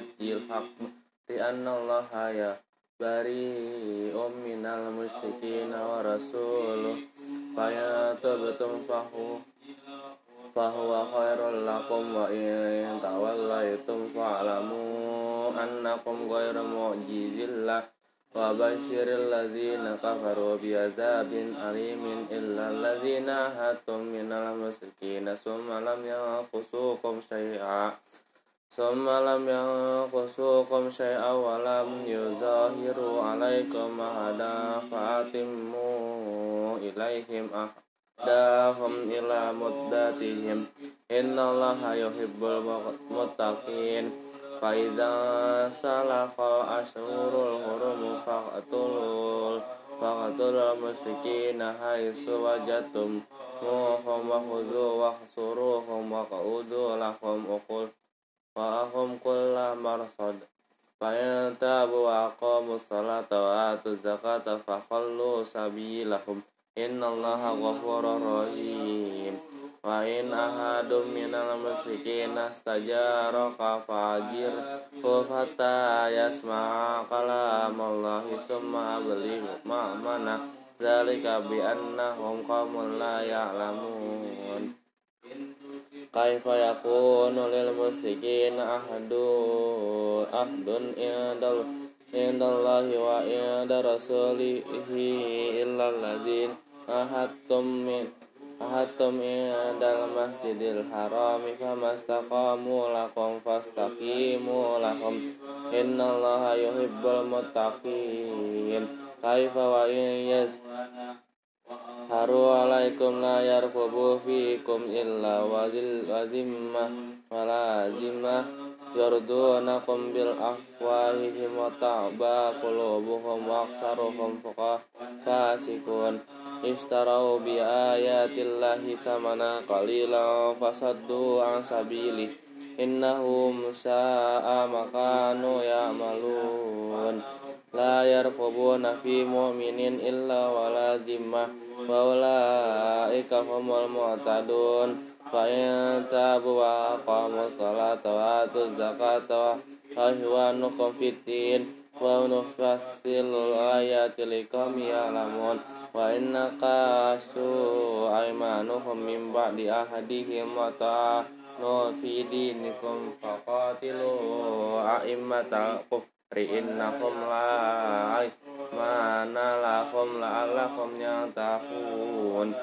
hajjil haqq li annallaha ya bari'um minal musyrikin wa rasuluh. Faya tabtum fahu fahuwa khairul lakum wa in tawallaitum fa'lamu annakum ghairu mu'jizillah. Wa basyiril ladzina kafaru bi'adzabin alimin illa ladzina hatum minal musyrikin summa lam yanqusukum syai'a summa lam yanqusukum syai'a wa lam yuzahiru alaikum ahada fa'atimmu ilaihim ah dahum ila muddatihim. Innallaha yuhibbul muttaqin. Fa idza salakal ashurul hurum faqtulul faqtulul musyrikina haitsu wajadtum muhum wa khudhu wa ahum kulla marsad. Fa in tabu wa aqamu salata wa atu zakata fa khallu sabilahum. Innallaha ghafurur rahim. Wa in ahadum minal musyrikin astajaraka fajir hatta kaifa yakunu lil musyrikin ahdu ahdun indal indallahi wa inda rasulihi illal ladzin ahadtum min ahadtum indal masjidil harami haru alaikum la yarqubu fikum illa wazil wazimmah wala zimmah yardunakum bil afwahihim wa ta'ba qulubuhum wa aksaruhum fasikun istarau bi ayatillahi samana qalila fasaddu an sabili. Innahum sa'a makanu ya'malun la yarqubuna fi mu'minin illa wala zimmah wa ulaika humul mu'tadun. Fa in tabu wa aqamu salata wa atu zakata wa ahwanukum fiddin wa nufassilul ayati ya'lamun. Wa inna qasu aymanuhum min ba'di ahadihim wa ta'anu fi faqatilu innahum la mana lahum la'allakum yantahun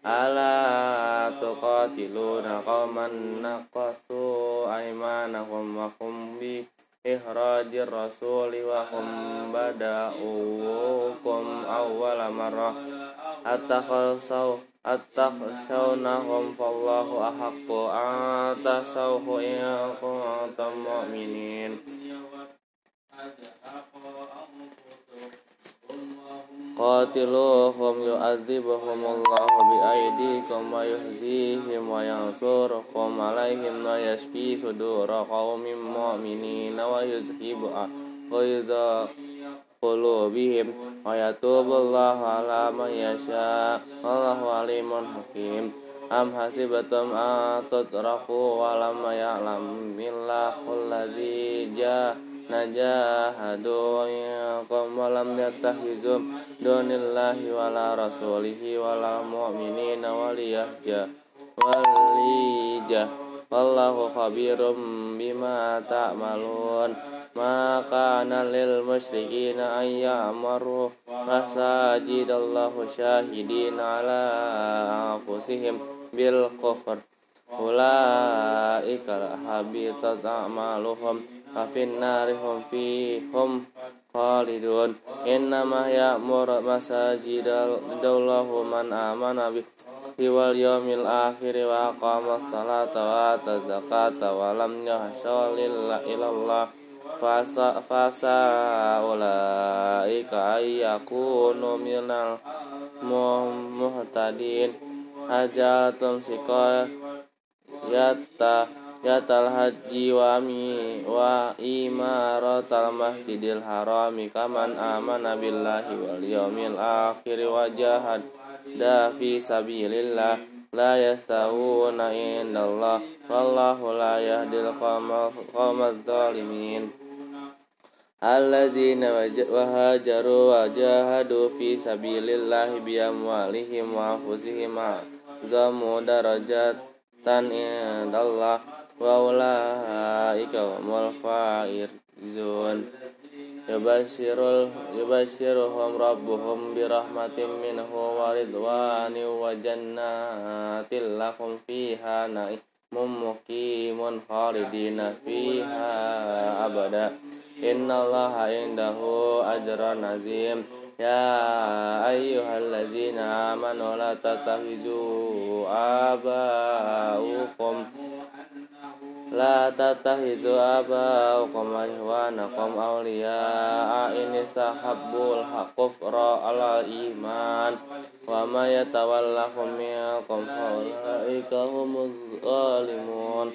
ala tuqatiluna qauman naqasu aymanahum wa hum bi ikhrajir rasuli wa hum bada'ukum awwala marrah. Atakhalsaw atakhshawnahum fallahu ahaqqu an tasawhu in kuntum mu'minin qatiluhum yu'adzibuhum Allahu bi aydikum wa yuhzihim wa yansurukum alaihim wa yashfi sudura qaumin mu'minin wa yuzhibu ghaiza qulubihim wa yatubu Allahu ala man yasha. Wallahu alimun hakim. Am hasibatum an tutraku wa lam ya'lam billahu alladzi ja najahadu yakum wa lam yattahizum dunillahi wala rasulihi wala mu'minina waliyahja waliyah wallahu khabirum bima ta'malun. Ma kana lil musyrikina an ya'maru masajidallahu syahidin ala anfusihim bil kufr. Ulaika habitat a'maluhum afin nari hum fihum khalidun. Innama ya'mur masajidallahu man amana bihi wal yawmil akhir wa aqama salata wa ata zakata wa lam yahsha ilallah. Fasa fasa ulaika ayyakunu minal muhtadin. Hajatum sikoy yatta yatal haji wa mi wa imaratal masjidil harami kaman amana billahi wal yawmil akhir wa jahad da fi sabilillah la yastawuna indallah wallahu la yahdil qawmal zalimin. Alladzina wahajaru wa jahadu fi sabilillahi bi amwalihim wa anfusihim zamu darajatan indallah wa ulaika humul faizun. Yubashirul yubashiruhum rabbuhum bi rahmatin minhu wa ridwani wa jannatin lahum fiha na'imun muqimun khalidina fiha abada. Innallaha indahu ajran azim. Ya ayyuhallazina amanu la tattakhizu aba'ukum. La tatahizu aba'ukum wa ihwanakum awliya'a in istahabbul kufra ala iman. Wa ma yatawallahum minkum fa ulaika humuz zalimun.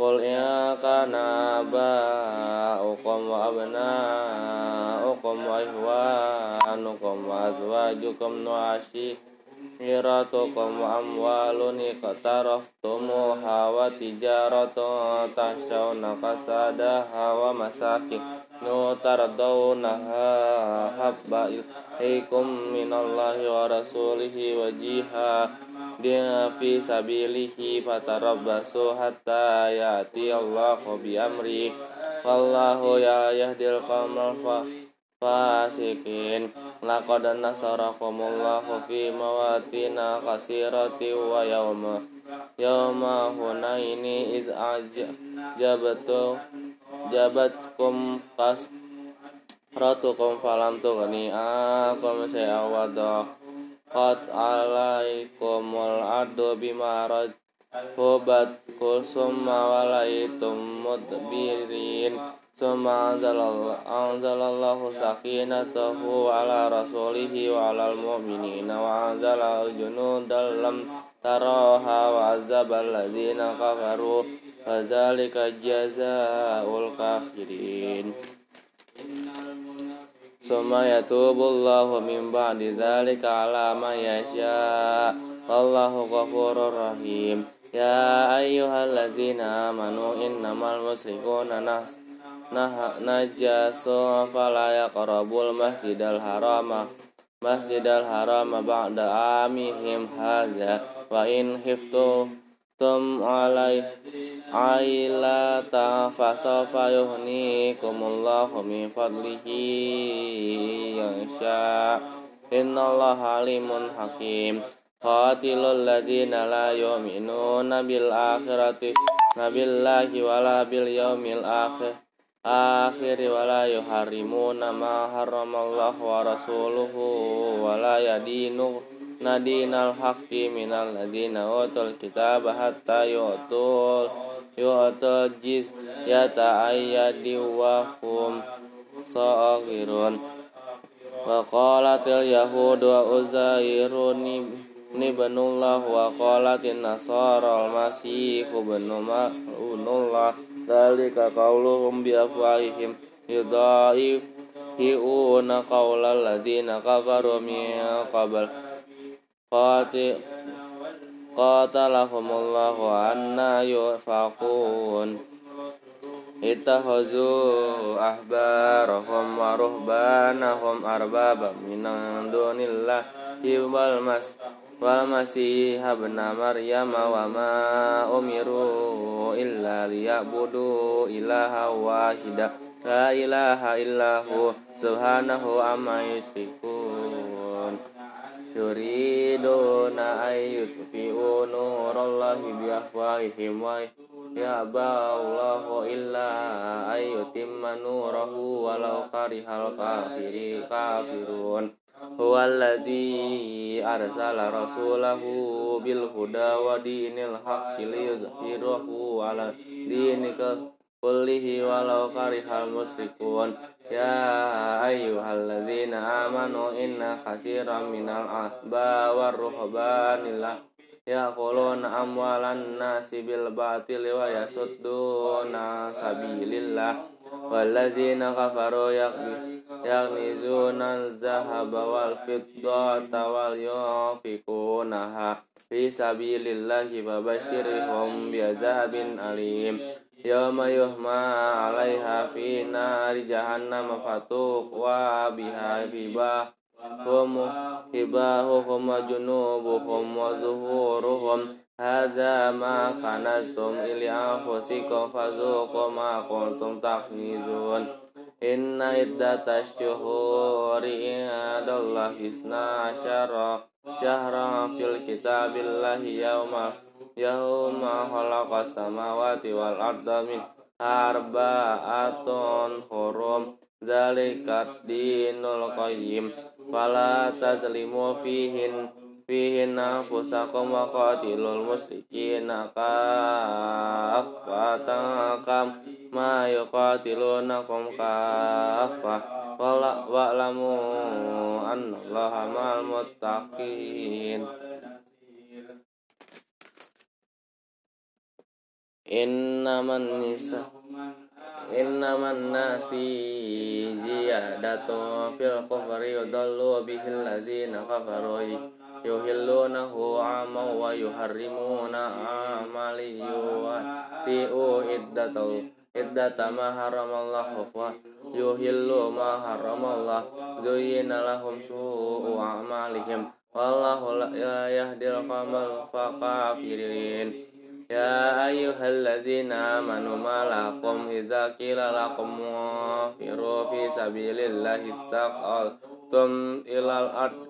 Qul in kana aba'ukum wa abna'ukum wa ihwanukum wa azwajukum nu'ashi Hiratukum wa amwalun iqtaraftumuha wa tijaratun tahshawna kasadaha wa masakin nutardawnaha habba ilaikum minallahi wa rasulihi wa jihadin fi sabilihi fasikin laqad nasarakumullahu fi mawatina kasirati wa yawma yawma hunaini iz ajabatu jabatkum kas ratukum falam tughni akum sayawada qad alaikumul adu bima hubat kusumma walaitum mudbirin Suma anzalallahu sakinatahu ala rasulihi wa ala al-mu'minina wa anzala junudan taraha wa alladhina kafaru wa zalika jazaa'ul kafirin. Suma yatubullahu min ba'di dzalika ala man yasha. Wallahu ghafurur rahim. Ya ayyuhallazina amanu innamal musyrikuna nas nah najasu fala yaqrabul masjidal harama. Masjidal harama ba'da amihim hadza wa in khiftu tum alai ailata fasofa yuhnikumullahu min fadlihi yansha innallaha alimun hakim. Qatilul ladina la yu'minuna bil akhirati. Nabillahi wala bil yaumil akhir akhiri wala yuharrimuna ma haramallahu wa rasuluhu wala yadinu nadinal haqqi minal ladina utul kitaba hatta yu'tul yu'tul jiz yata ayyadi wa hum wa qalatil yahudu wa uzairun ibnullah wa qalatin nasara al-masihu ibnullah Dalika qauluhum bi afwahihim yudaihiuna qaulal ladzina kafaru min qabl. Qati qatalahumullahu anna yufaqun. Ittahazu ahbarahum wa ruhbanahum arbaba min dunillahi wal wal masih ibn maryam wa ma umiru illa liya'budu ilaha wahida. La ilaha illahu subhanahu amma yusrikun yuriduna ayyutfi'u nurallahi biafwahihim wa ya'ballahu illa ayyutimma nurahu walau karihal kafirun. huwa alladhi arsala rasulahu bil huda wa dinil haqqi liyuzhirahu ala dinika kullihi walau karihal musyrikun ya ayyuhalladzina amanu inna khasiran minal ahba war ruhbanillah يأكلون أموال الناس بالباطل ويصدون سبيل الله والذين كفروا يغنزون الذهب والفضة وينفقونها في سبيل الله فبشرهم بعذاب أليم. يوم يهمى عليها في نار جهنم فتقوى بها جباههم جباههم وجنوبهم وظهورهم. هذا ما كنزتم لأنفسكم فذوقوا ما كنتم تكنزون Inna iddata syuhuri indallah isna asyara syahra fil kitabillahi yawma yawma khalaqas samawati wal arda min arba'atun hurum. Zalikat dinul qayyim. Fala tazlimu fihin fihin anfusakum wa qatilul musyrikina kaffatan ma yuqatilunakum kaffa wala wa'lamu annallaha ma'al muttaqin. Innaman nisa innaman nasi ziyadatu fil kufri yudallu bihil ladzina kafaru yuhillunahu aman wa yuharrimuna amali yuwati'u iddatu ما حرم الله فيهلوا ما حرم الله زين لهم سوء أعمالهم والله لا يهدي القوم الكافرين يا أيها الذين آمنوا ما لكم إذا قيل لكم انفروا في سبيل الله استقلتم إلى الأرض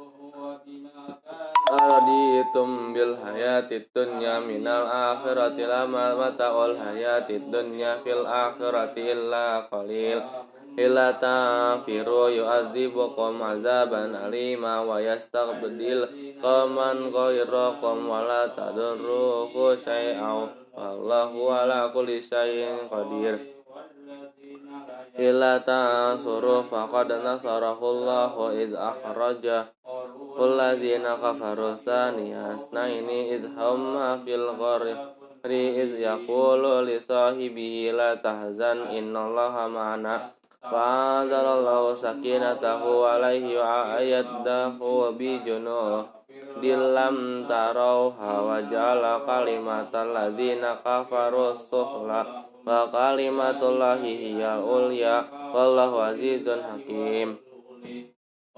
أرضيتم بالحياة الدنيا من الآخرة لما متاع الحياة الدنيا في الآخرة إلا قليل إلا تنفروا يعذبكم عذابا أليما ويستبدل قوما غيركم ولا تضروه شيئا والله على كل شيء قدير إلا تنصروا فقد نصره الله إذ أخرجه Alladzina kafaru thaniya asnaini idh hamma fil ghari. Is yaqulu li sahibihi la tahzan innallaha ma'ana. Fa'azalallahu sakinatahu alaihi wa ayyadahu bi junuh. Dilam tarauha wa jala kalimatal ladzina kafaru sufla wa kalimatullahi hiya ulya. Wallahu azizun hakim.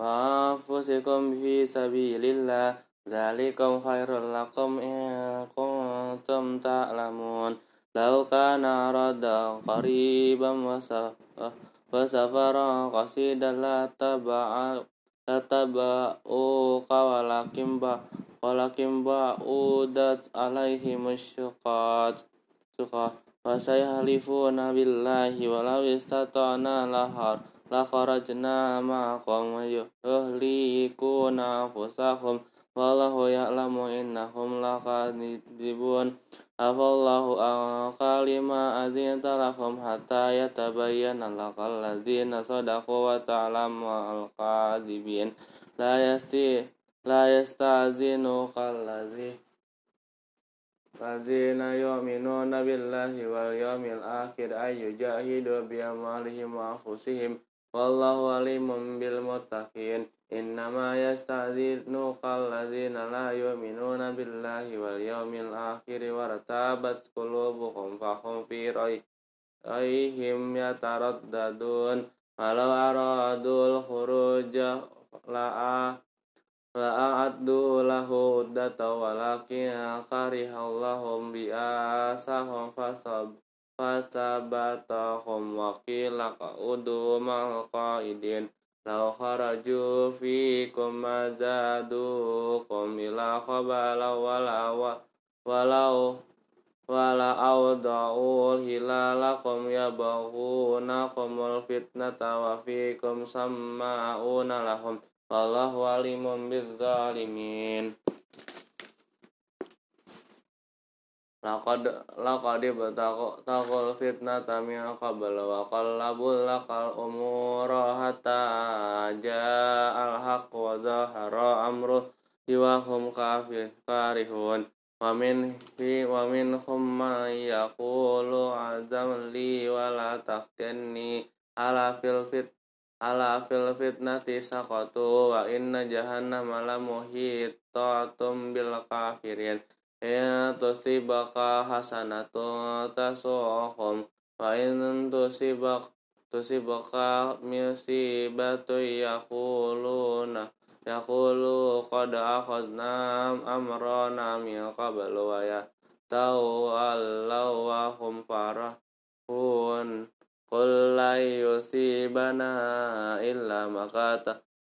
وأنفسكم في سبيل الله ذلكم خير لكم إن كنتم تعلمون لو كان عرضا قريبا وسفرا Fasafara qasidan la taba'a la taba'uka walakin ba walakin ba'udat alaihi musyuqat suqa fasayahlifuna billahi walau istata'na lahar la kharajna ma'akum yuhlikuna anfusahum. Wallahu ya'lamu innahum lakadibun afallahu an kalima azinta lahum hatta yatabayyana lakal ladzina sadaqu wa ta'lamu al-kadibin la yasti la yastazinu kalladzi Ladzina wallahu alimun bil muttaqin. Innama yasta'dzinuka alladzina la yu'minuna billahi wal yawmil akhir wa ratabat qulubuhum fahum fi raihim yataraddadun. Walau aradul khuruja la'a la'addu lahu uddata walakin karihallahum bi'asahum fasab fasabatahum wa qila qa'udu ma'al qa'idin Lau kharaju fikum mazadukum ila khabala walau walau wala awda'ul hilalakum yabghunakumul fitnata wa fikum samma'una lahum. Wallahu alimun bizzalimin Laqad laqad taqul fitnata min qabl wa qallabul laqal umura hatta ja'al haqq wa zahara amru wa hum kafir karihun. Wa min fi wa minhum man yaqulu azam li wa la taftinni ala fil fit ala fil fitnati saqatu wa inna jahannama la muhitatum bil kafirin In tusibaka hasanatu tasuhum wa in tusibak tusibaka musibatu yaquluna. Yaqulu qad akhadna amrana min qablu wa ya taw allahu hum farahun. Qul la yusibana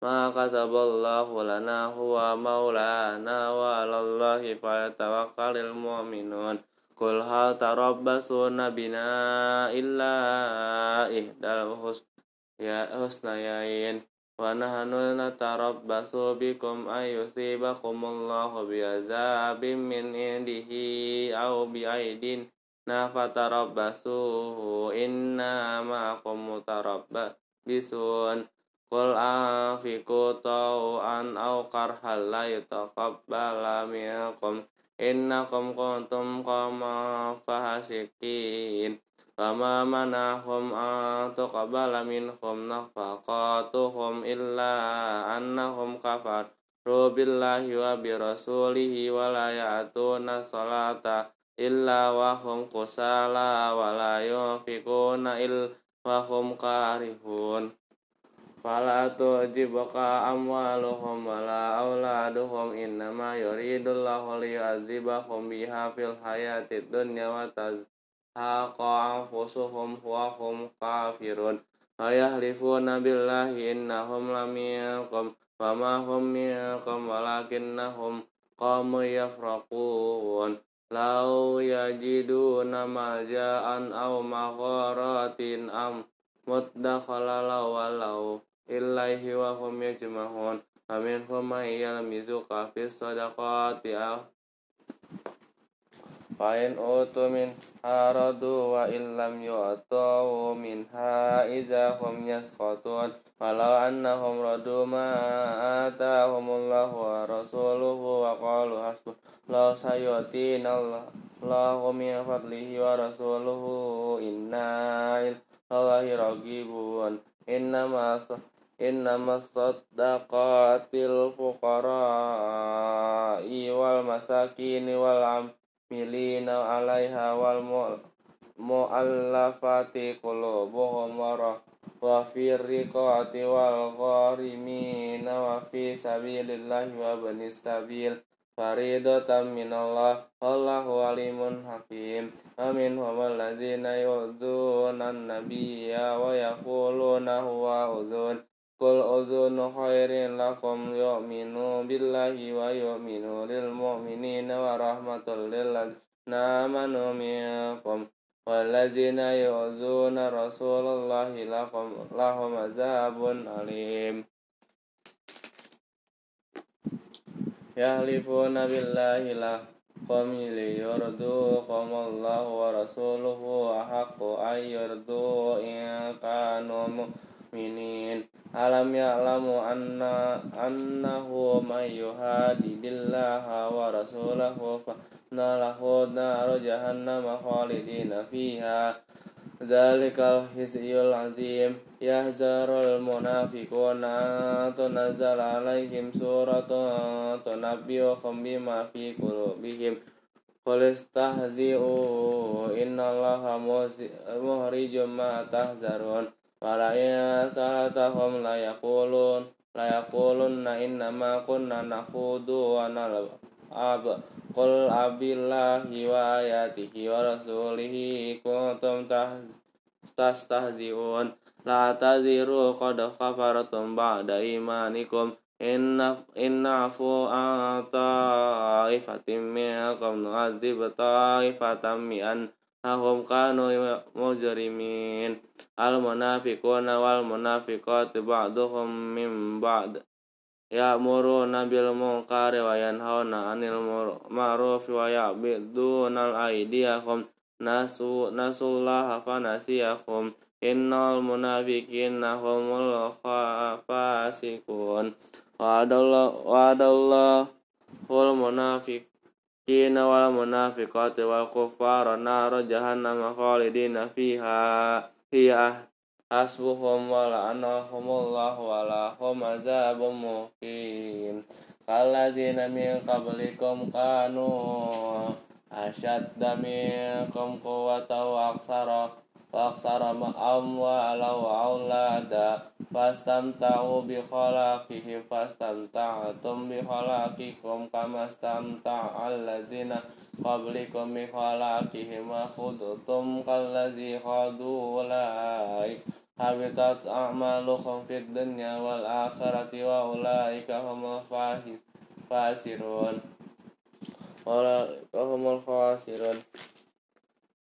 la yusibana illa ma ما كتب الله لنا هو مولانا وعلى الله فليتوكل المؤمنون قل هل تربصون بنا إلا إحدى الحسنيين ونحن نتربص بكم أن يصيبكم الله بعذاب من عنده أو بأيدينا فتربصوا إنا معكم متربصون Qul anfiqu tau'an aw karhal la yutaqabbala minkum. Innakum kuntum qawma fahasikin Fama manahum an tuqabbala minhum nafaqatuhum illa annahum kafaru billahi wa birasulihi wa la ya'tuna salata illa wa hum kusala wa la yunfikuna illa wa hum karihun Wala auladuhum innama yuridullahu liyu'adzibahum biha fil hayatid dunya wa tazhaqa anfusuhum wa hum kafirun. Wa yahlifuna billahi innahum laminkum wa ma hum minkum walakinnahum qawmun yafraqun. Law yajiduna maja'an aw magharatin am mudakhala law ilaihi wa hum yajmahun amin. Huma yalmizuka fi sadaqati Fa'in utu min haradu wa illam yu'atu minha iza hum yaskhatun walau annahum radu ma atahumullahu wa rasuluhu wa qalu hasbun law sayutina Allahu min fadlihi wa rasuluhu inna ilahi ragibun. Innama innama sadaqatil fuqara'i wal masakin wal amilina 'alaiha wal mu'allafati qulubuhum wa fi riqati wal gharimina wa fi sabilillahi wa banis sabil. Faridatan minallah wallahu alimun hakim. Amin. Wa alladzina yu'dzuna an-nabiyya wa yaquluna huwa uzun Kul uzunu khairin lakum yu'minu billahi wa yu'minu lil mu'minina wa rahmatul lil ladzina amanu minkum wallazina yu'zuna rasulallahi lakum lahum azabun alim yahlifuna billahi alam ya'lamu anna annahu man yuhadidillaha wa rasulahu fa nalahu naru jahannama khalidina fiha. Zalikal hizyul azim Yahzarul munafiquna Tunazzal alaihim suratun Tunabbiuhum bima fi qulubihim. Qul istahzi'u innallaha muhrijum ma tahzarun Wala in salatahum la yaqulun La yaqulunna innama kunna nakhudu wa nal'ab Qul abillahi wa ayatihi wa rasulihi kuntum tastahzi'un La taziru qad khafartum ba'da imanikum إن عفو عن طائفة منكم نعذب طائفة بأنهم كانوا مجرمين المنافقون والمنافقات بعضهم من بعض يأمرون بالمنكر وينهون عن المعروف ويعبدون الأيديهم نسوا نسوا الله فنسيهم إن المنافقين هم الفاسقون وعد الله وعد الله والمنافقين والمنافقات والكفار نار جهنم خالدين فيها هي حسبهم ولعنهم الله ولهم عذاب مقيم كالذين من قبلكم كانوا أشد منكم قوة وأكثر وأكثر أموالا وأولادا فاستمتعوا بخلاقهم فاستمتعتم بخلاقكم كما استمتع الذين قبلكم بخلاقهم وخذتم كالذي خاضوا أولئك habitat a'maluhum fid dunya wal akhirati wa ulaika humul fasirun ulaika humul fasirun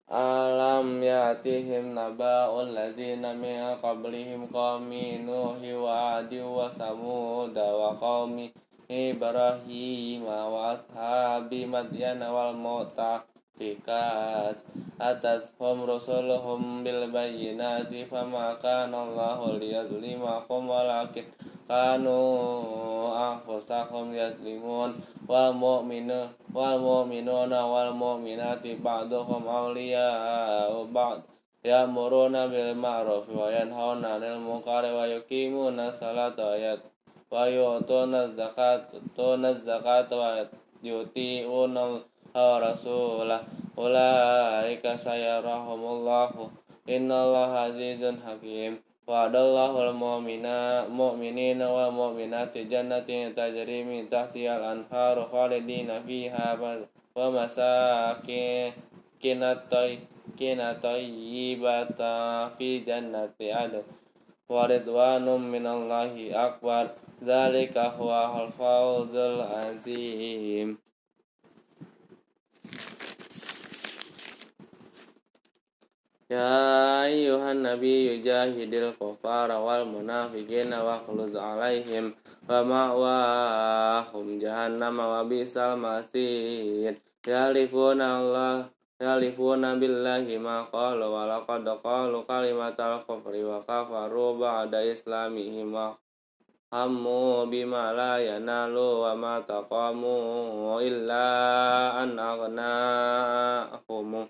alam yatihim naba'ul ladzina min qablihim qawmi nuhi wa adi wa samud wa qawmi ibrahim wa ashabi madyana wal mu'tah fikat atathum rusuluhum bil bayyinati fama wal mu'minu wal mu'minuna wal mu'minati ba'duhum awliya'u ba'd. Ya'muruna bil ma'ruf wa yanhauna 'anil munkari wa yuqimuna salata wa yu'tuna zakata wa yuti'una rasulah ulaika sayarahumullahu. Innallaha azizun hakim wa'adallahu al-mu'mina mu'minina wa mu'minati jannatin tajri min tahtihal anharu khalidina fiha wa masakin kinatoy kinatoyibata fi jannati adn. Wa ridwanum minallahi akbar. Dzalika huwa al-fawzul azim Ya ayuhan nabi yujahidil kufara wal munafiqina wa khluz alaihim wa ma'wahum jahannam wa bisal masir. Yalifuna Allah yalifuna billahi ma qalu wa laqad qalu kalimatal kufri wa kafaru ba'da islamihim wa hammu bima la yanalu wa ma taqamu illa an aghnahum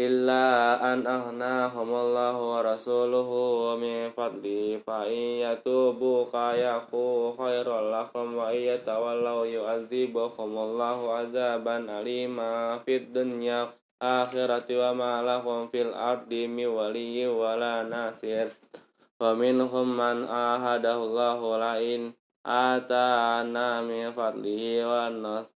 illa an aghnahumullahu wa rasuluhu min fadli fa in yatubu kayaku khairul lakum wa in yatawallaw yu'adzibuhumullahu azaban alima fid dunya akhirati wa ma lahum fil ardi mi waliyyi wala nasir. Wa minhum man ahadahu Allahu la in atana min fadlihi wa nas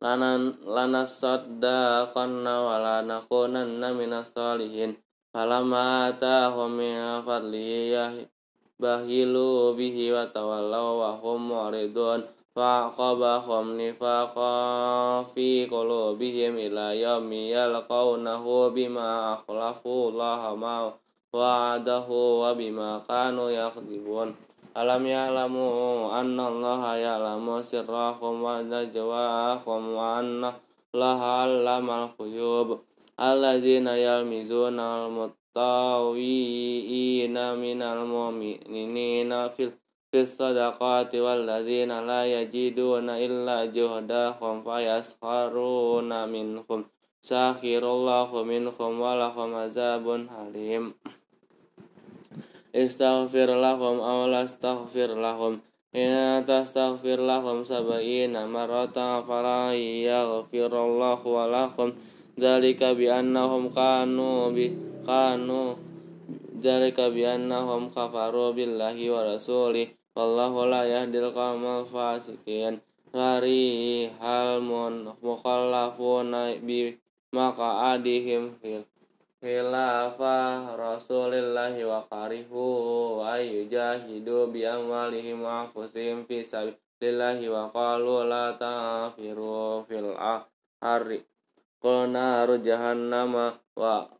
lana saddaqanna wa lanakunanna minas salihin falamma atahum min fadlihi bahilu bihi wa tawallaw wa hum mu'ridun. Fa'aqabahum nifaqa fi qulubihim ila yawmi yalqawnahu bima akhlafu Allah ma wa'adahu wa bima kanu yakhdibun Alam ya'lamu anna Allah ya'lamu sirrahum wa najwahum wa anna Allah 'allamal ghuyub. Allazina yalmizuna al-muttawi'ina minal mu'minina fil fis sadaqati wallazina la yajiduna illa juhdahum fayaskharuna minhum. Sakhirallahu minhum wa lahum azabun halim istaghfir lahum aw lastaghfir lahum in tastaghfir lahum sab'ina marratan fala yaghfirullahu wa lahum dzalika bi annahum kanu bi kanu dzalika bi annahum kafaru billahi wa rasulih wallahu la yahdil qaumal fasikin hari hal mun mukhallafuna bi maqa'adihim fil khilafah Rasulillahi wa karihu ay yujahidu bi amwalihim wa anfusihim fi sabilillahi wa qalu la tafiru fil ahri qulna jahannama wa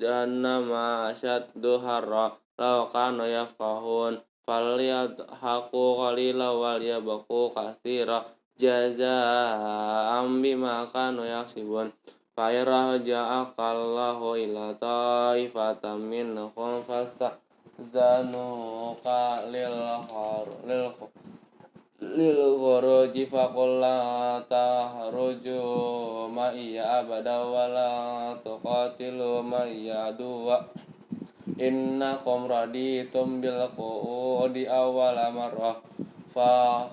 jahannama asyaddu harra law kanu yafqahun falyadhaku qalila wal yabqu katsira jazaa'an bima kanu yaksibun Fairah ja'akallahu ila ta'ifatam minhum fasta'zanuka lil lil lil khuruji faqulla tahruju ma iya abada wala tuqatilu ma iya duwa innakum raditum bil qu'udi awwala marrah. Fa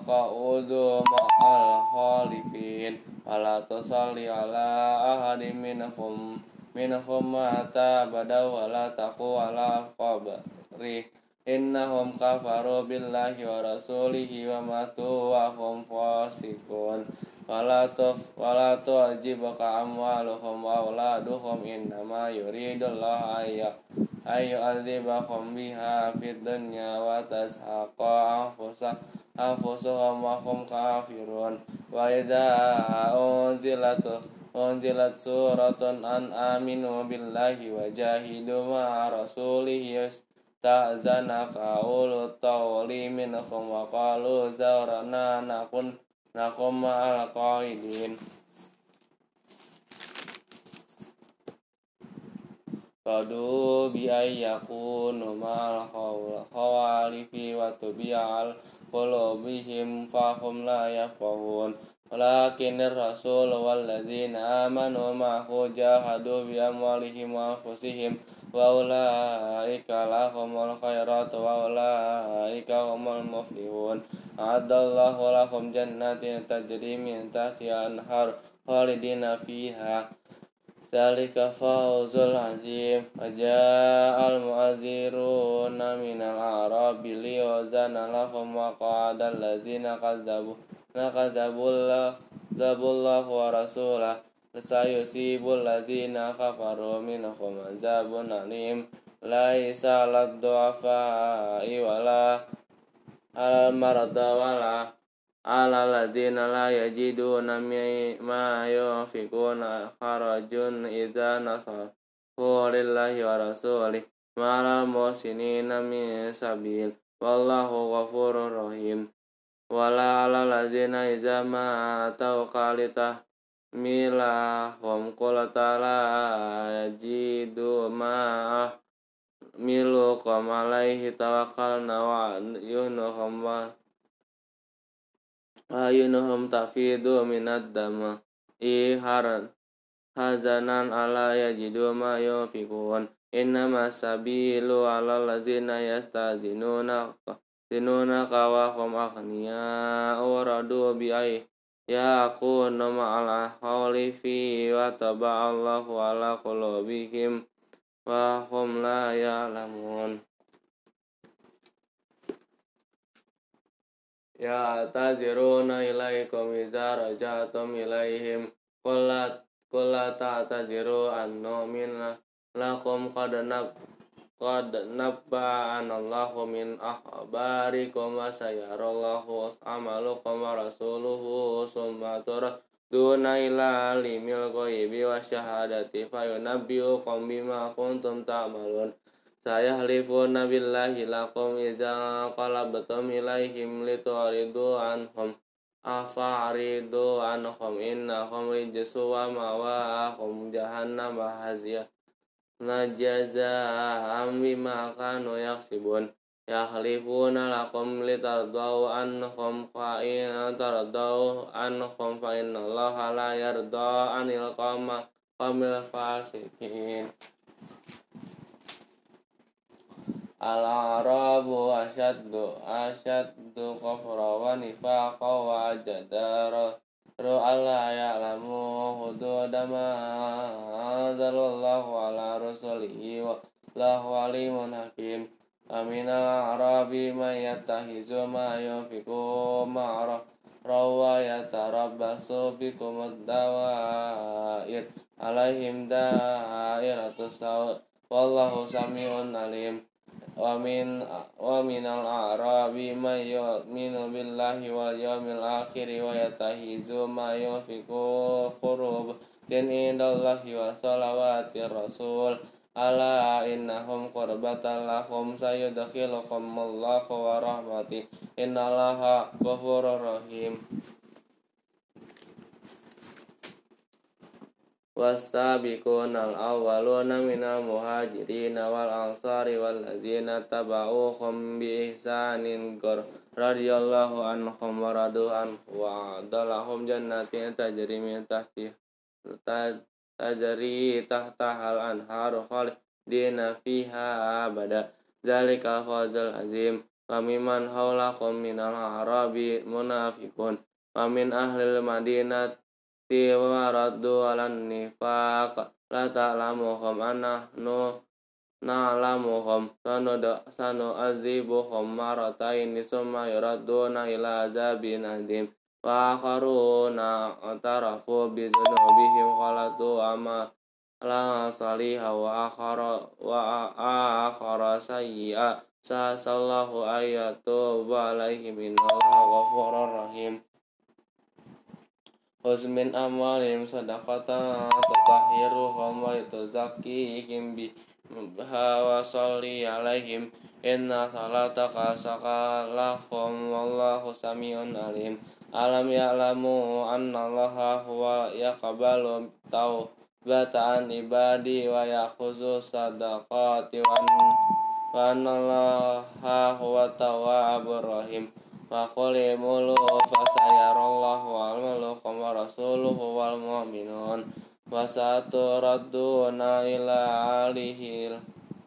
ma'al khalifin Ala tusalli ala ahadi minhum minhum mata bada wala taqu ala qabri. Innahum kafaru billahi wa rasulihi wa matu wa hum fasiqun. Wala tuf wala tu'jibaka amwaluhum wa auladuhum innama yuridullahu ayya ayu azibakum biha fid dunya wa tashaqa anfusakum wa idza unzilat unzilat suratun an aminu billahi wa jahidu ma rasulihi. Ta'zana qaulu tawli minhum wa qalu zawrana nakun nakum ma'al qaidin. Qadu bi ayyakunu ma'al khawalifi wa tubi'al qulubihim fahum la yafqahun. Walakin rasul walladzina amanu ma'ahu jahadu bi amwalihim wa anfusihim wa ulaika lahumul khairat wa ulaika humul muflihun. Adallahu lahum jannatin tajri min tahtiha anhar khalidina fiha ذلك فوز العظيم. وجاء المؤذرون من الأعراب ليؤذن لهم وقعد الذين كذبوا. كذبوا الله الله ورسوله. سيصيب الذين كفروا منهم عذاب أليم. ليس على الضعفاء ولا على المرضى ولا ala ladzina la yajiduna ma yunfikuna kharajun idza nasaru lillahi wa rasulih ma'al muhsinina min sabil. Wallahu ghafurur rahim. Wala ala ladzina idza ma atau qalita mila hum qulata la yajidu ma milu qamalaihi tawakkalna wa yunuhum ayunuhum tafidu minad dama. Iharan. Hazanan ala yajidu ma yufikun. Innama sabilu ala lazina yastazinuna zinuna kawahum akhniya uradu bi ay. Yakunu ma'al hawli fi wa taba'allahu ala qulubihim wa hum la ya'lamun ya tajiruna ilaikum idza rajatum ilaihim. Qullat qullat ta'tajiru annu minna lakum qad nab qad nabba'ana Allahu min akhbarikum wa sayarallahu amalukum wa rasuluhu summa turaduna ila limil ghaibi wa syahadati fayunabbiukum bima kuntum ta'malun sayahlifuna billahi lakum iza qalabtum ilaihim lituridu anhum. Afaridu anhum innahum rijsu wa mawahum jahannam haziyah najaza'am bima kanu yaksibun. Yahlifuna lakum litardau anhum fa in tardau anhum fa innallaha la yarda anil qamil fasikin Al-Arabu asyaddu asyaddu kufra wa nifaqa wa ajdaru alla ya'lamu hududa ma anzalallahu ala rasulihi wa lahu alimun hakim. Amina arabi ma yattahizu ma yufiku ma'ra rawa yatarabbasu bikum ad-dawair alaihim dairatus saud wallahu samiun alim wa min wa minal a'rabi may yu'minu billahi wa yatahizu ma yufiku qurub tin indallahi wa salawati rasul. Ala innahum qurbatan lahum sayudkhilukum allahu wa rahmati innallaha ghafurur rahim والسابقون الأولون من المهاجرين والأنصار والذين تبعوهم بإحسان رضي الله عنهم ورضوا عنه وأعد لهم جنات تجري من تحتها تجري تحتها الأنهار خالدين فيها أبدا ذلك الفوز العظيم وممن حولكم من الأعراب منافقون ومن أهل المدينة waraddu ala nifaq la ta'lamuhum anahnu na'lamuhum sanuda sanu azibuhum maratain summa yuradduna ila azabin adim. Wa akharuna atarafu bi dzunubihim khalatu ama la wa akhara wa akhara sayyi'a. Sallahu ayatu wa alaihim innallaha ghafurur rahim Khuz min amwalihim sadaqatan tutahhiruhum wa tuzakkihim biha wa sholli alaihim. Inna salataka sakalahum wallahu samiun alim. Alam ya'lamu anna allaha huwa yaqbalu taubata an ibadi wa yakhuzu sadaqati wa anna allaha huwa tawwabur rahim wa qul imulu fasayarallahu wal muluku wa rasuluhu wal mu'minun. Wa saturaduna ila alihil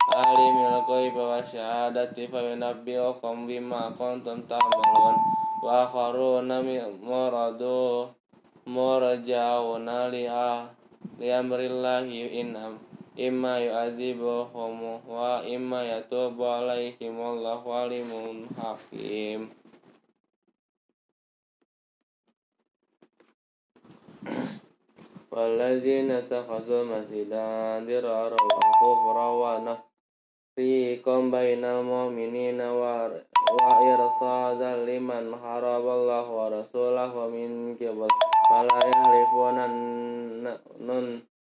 alimil ghaibi wa syahadati fa yunabbiukum bima kuntum ta'malun. Wa akharuna muradu murjauna li li amrillahi inam imma yu'azibuhum wa imma yatubu alaihim wallahu alimun hakim والذين اتخذوا مسجدا ضرارا وكفرا ونفريقا بين المؤمنين وإرصادا لمن حرب الله ورسوله من قبل فلا يحلفون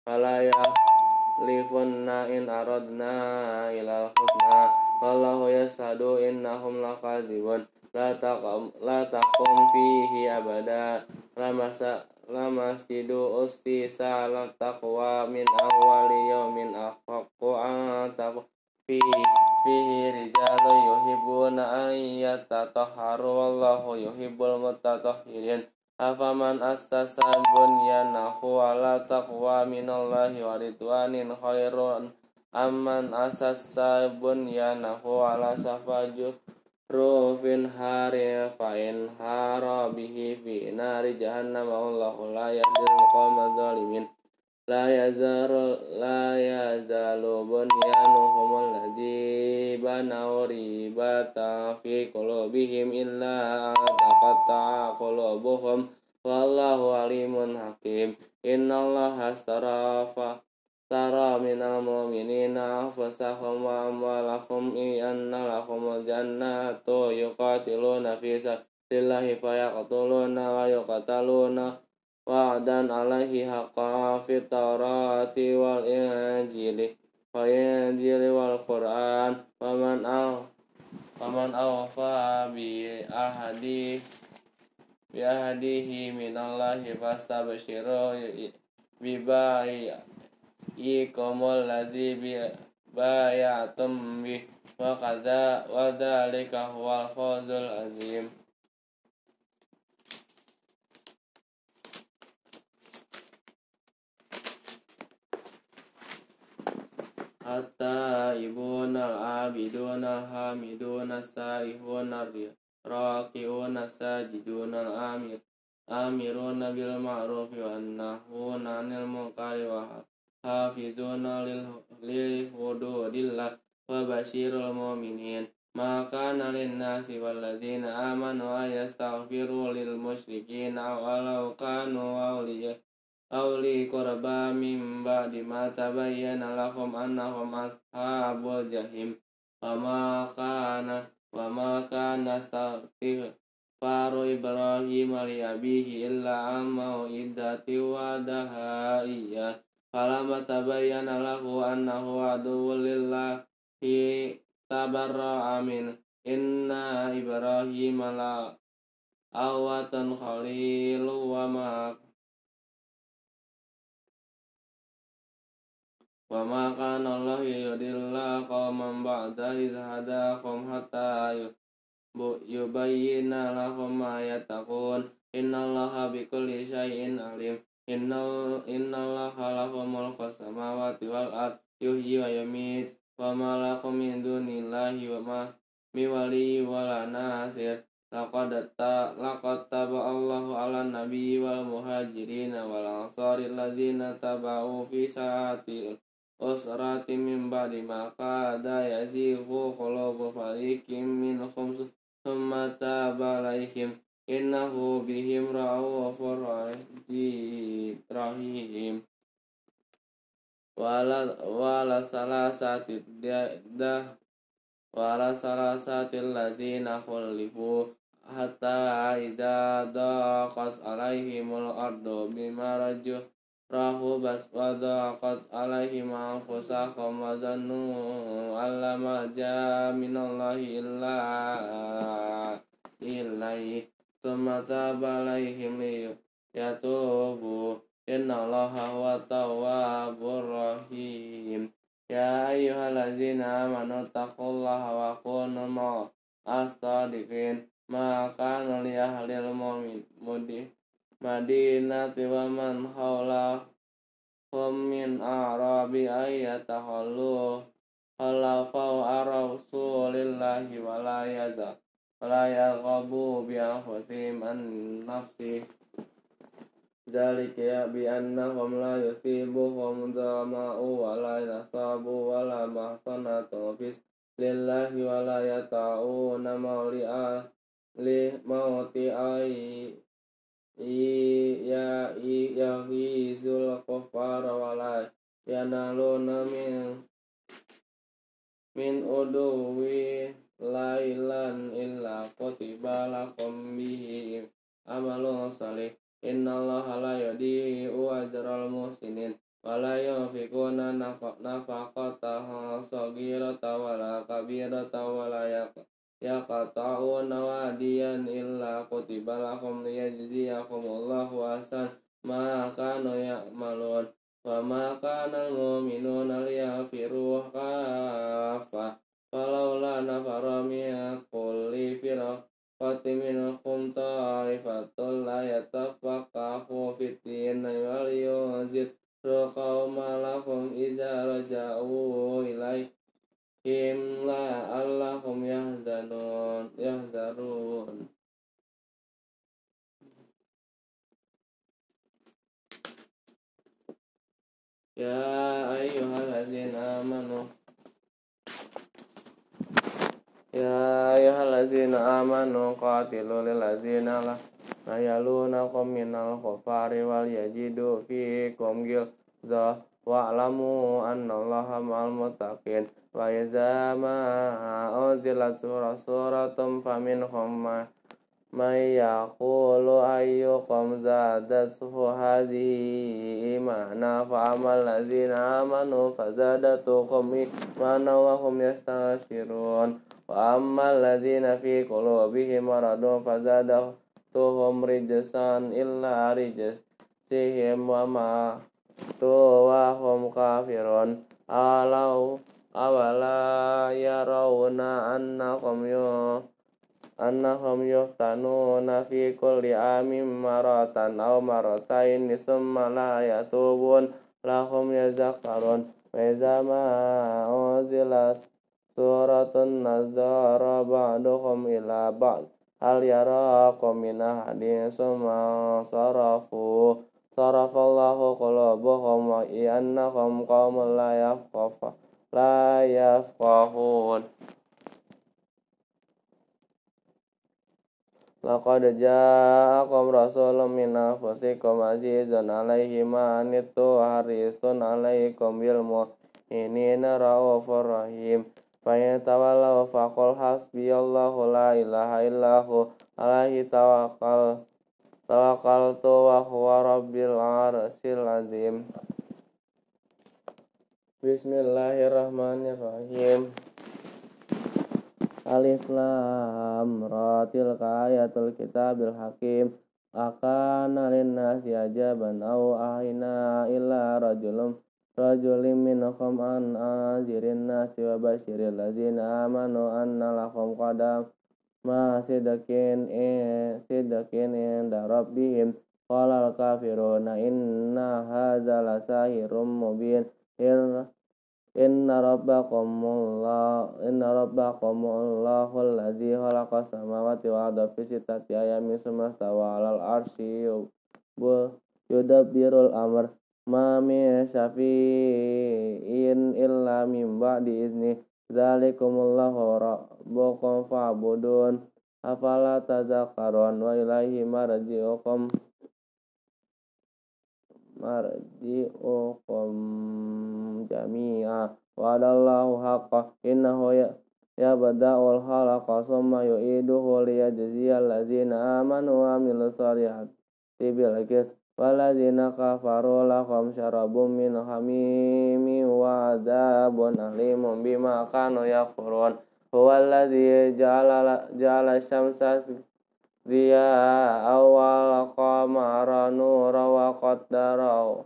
فلا يحلفن إن أردنا إلى الحسنى والله يشهد إنهم لكاذبون لا تقم لا تقم فيه أبدا لمس la masjidu usti salat taqwa min awali yaumin ahaqqu an taqwa. Fihi rijalu yuhibbuna an yatatahharu wallahu yuhibbul mutatahhirin. Afaman astasa bunyanahu ala taqwa minallahi wa ridwanin khairun. Amman asassa bunyanahu ala safaju rufin hari fa'in hara bihi fi nari jahannam wallahu la yahdil qawma zalimin. La yazaru la yazalu bunyanuhum alladhi banaw ribata fi qulubihim illa taqatta'a qulubuhum. Wallahu alimun hakim. Innallaha astarafa tara minal mu'minina anfusahum wa amwalahum anna lahumul jannatu yuqatiluna fi sabilillahi fayaqtuluna wa yuqataluna wa'dan alaihi haqqa fit tawrati wal injili. Wa injili wal qur'an. Wa man aw wa man awfa bi ahadi bi ahadihi minallahi fastabshiru bi ba'i iqamul ladzi bayatum bi wa kadza wa dzalika huwal fawzul azim hatta hafizuna lil hududillah wa basyirul mu'minin. Maka nalin nasi walladzina amanu ayastaghfiru lil musyrikin walau kanu awliya awli qurba mim ba'di ma tabayyana lahum annahum ashabul jahim. Wa ma kana wa ma kana astaghfir Faru Ibrahim li abihi illa amma idati wadaha dahaiyah Falamma tabayyana lahu annahu aduwwul lillahi tabarra Amin. inna Ibrahim la awatan khalilu wa ma wa ma kana Allah yudilla qauman ba'da idh hadahum hatta yubayyana lahum ma Inna innallaha bikulli syai'in alim innal innallaha lahu mulku samawati wal ard yuhyi wa yumit wa ma lakum min dunillahi wa ma mi wali wa la nasir. Laqad ta laqad taba Allahu ala nabi wal muhajirin wal ansari alladziina tabau fi saati usrati min ba'di ma qada yazighu qulubu fariqin minhum thumma taba alaihim innahu bihim ra'ufur rahim. Wala wala salasati dah wala salasati alladziina khulifu hatta iza daqas alaihimul ardu bima rajuh rahu bas wadaqat alaihim anfusahum wa zannu allama minallahi illa ilaihi thumma taba alaihim yatubu inna allaha huwa tawwabur rahim. Ya ayyuhallazina amanu taqullaha wa kunu ma astadiqin ma kana li ahlil mu'min madinati wa man hawla hum min arabi ayatahallu khalafau arasulillahi wa la yaza wa la yaghabu bi anfusihim an nafsi ذلك بأنهم لا يصيبهم ظمأ ولا نصاب ولا محصنة في لله ولا يطعون مولئا لموت أي iya yahizul kufar wala yanaluna min min uduwi lailan illa kutiba lakum bihi amalun salih. Innallaha la yudi'u ajral muhsinin. Wala yunfikuna nafaqataha saghirata wala kabirata wala yaqta yaqta'una wadiyan illa kutiba lahum liyajziyakumullahu ahsan. Ma kanu ya'malun wa ma kana al-mu'minuna liyafiru kaffa falawla nafara min kulli firqati minhum ta'ifatul la yatafaqahu fit din wal yunzir qawma lahum idza raja'u ilaih Him la Allahum yahzanun yahzarun Ya ayyuhallazina amanu Ya ayyuhallazina amanu qatilu lillazina la yalunakum minal khufari wal yajidu fiikum gilzah wa'lamu annallaha ma'al muttaqin wa iza ma unzilat surah suratum faminhum ma may yaqulu ayyukum zadathu hadhihi imana fa amal ladzina amanu fazadatuhum imana wa hum yastabshirun wa amal ladzina fi qulubihim maradun fazadatuhum rijsan illa rijs sihim wa ma tu wa hum kafirun alau awala yarawna annahum yu annahum yuftanuna fi kulli amin suratun nazara ba'duhum ila ba'd. Hal yarakum min ahadin summa sarafu. Sarafallahu qulubahum wa annahum qaumun la yafqahu la yafqahun. Laqad ja'akum rasulun min anfusikum azizun 'alaihi ma anittum harisun 'alaikum bil mu'minina rahim. Fa in tawallaw faqul hasbiyallahu la ilaha illahu alaihi tawakkal tawakkaltu wa huwa rabbil arsyil azim. Bismillahirrahmanirrahim. Alif Lam Ra tilka kitabil hakim akana linnasi ajaban aw ahina illa rajulum rajulim minhum an azirin nasi wa basyiril ladzina amanu anna lahum qadam ma sidakin in sidakin inda rabbihim. Qala al kafiruna inna hadza lasahirum mubin. Inna rabbakumullah Inna rabbakumullahu alladzi khalaqa samawati wal arda fi sittati ayamin tsumma stawa 'alal arsy yudabbirul amr ma min syafi'in illa min ba'di izni. Dzalikumullahu rabbukum fa'budun. Afala tazakkarun wa ilaihi marji'ukum. Marji'ukum jami'a. Wa'adallahu haqqa. Innahu ya ya bada'ul khalaqa summa yu'iduhu liyajziyal ladzina amanu wa amilus solihati bil qist waladzina kafaru lahum syarabun min hamimi wa adzabun alimun bima kanu yakfurun. Huwallazi ja'ala ja'ala syamsa dia awal qamara nura wa qaddarahu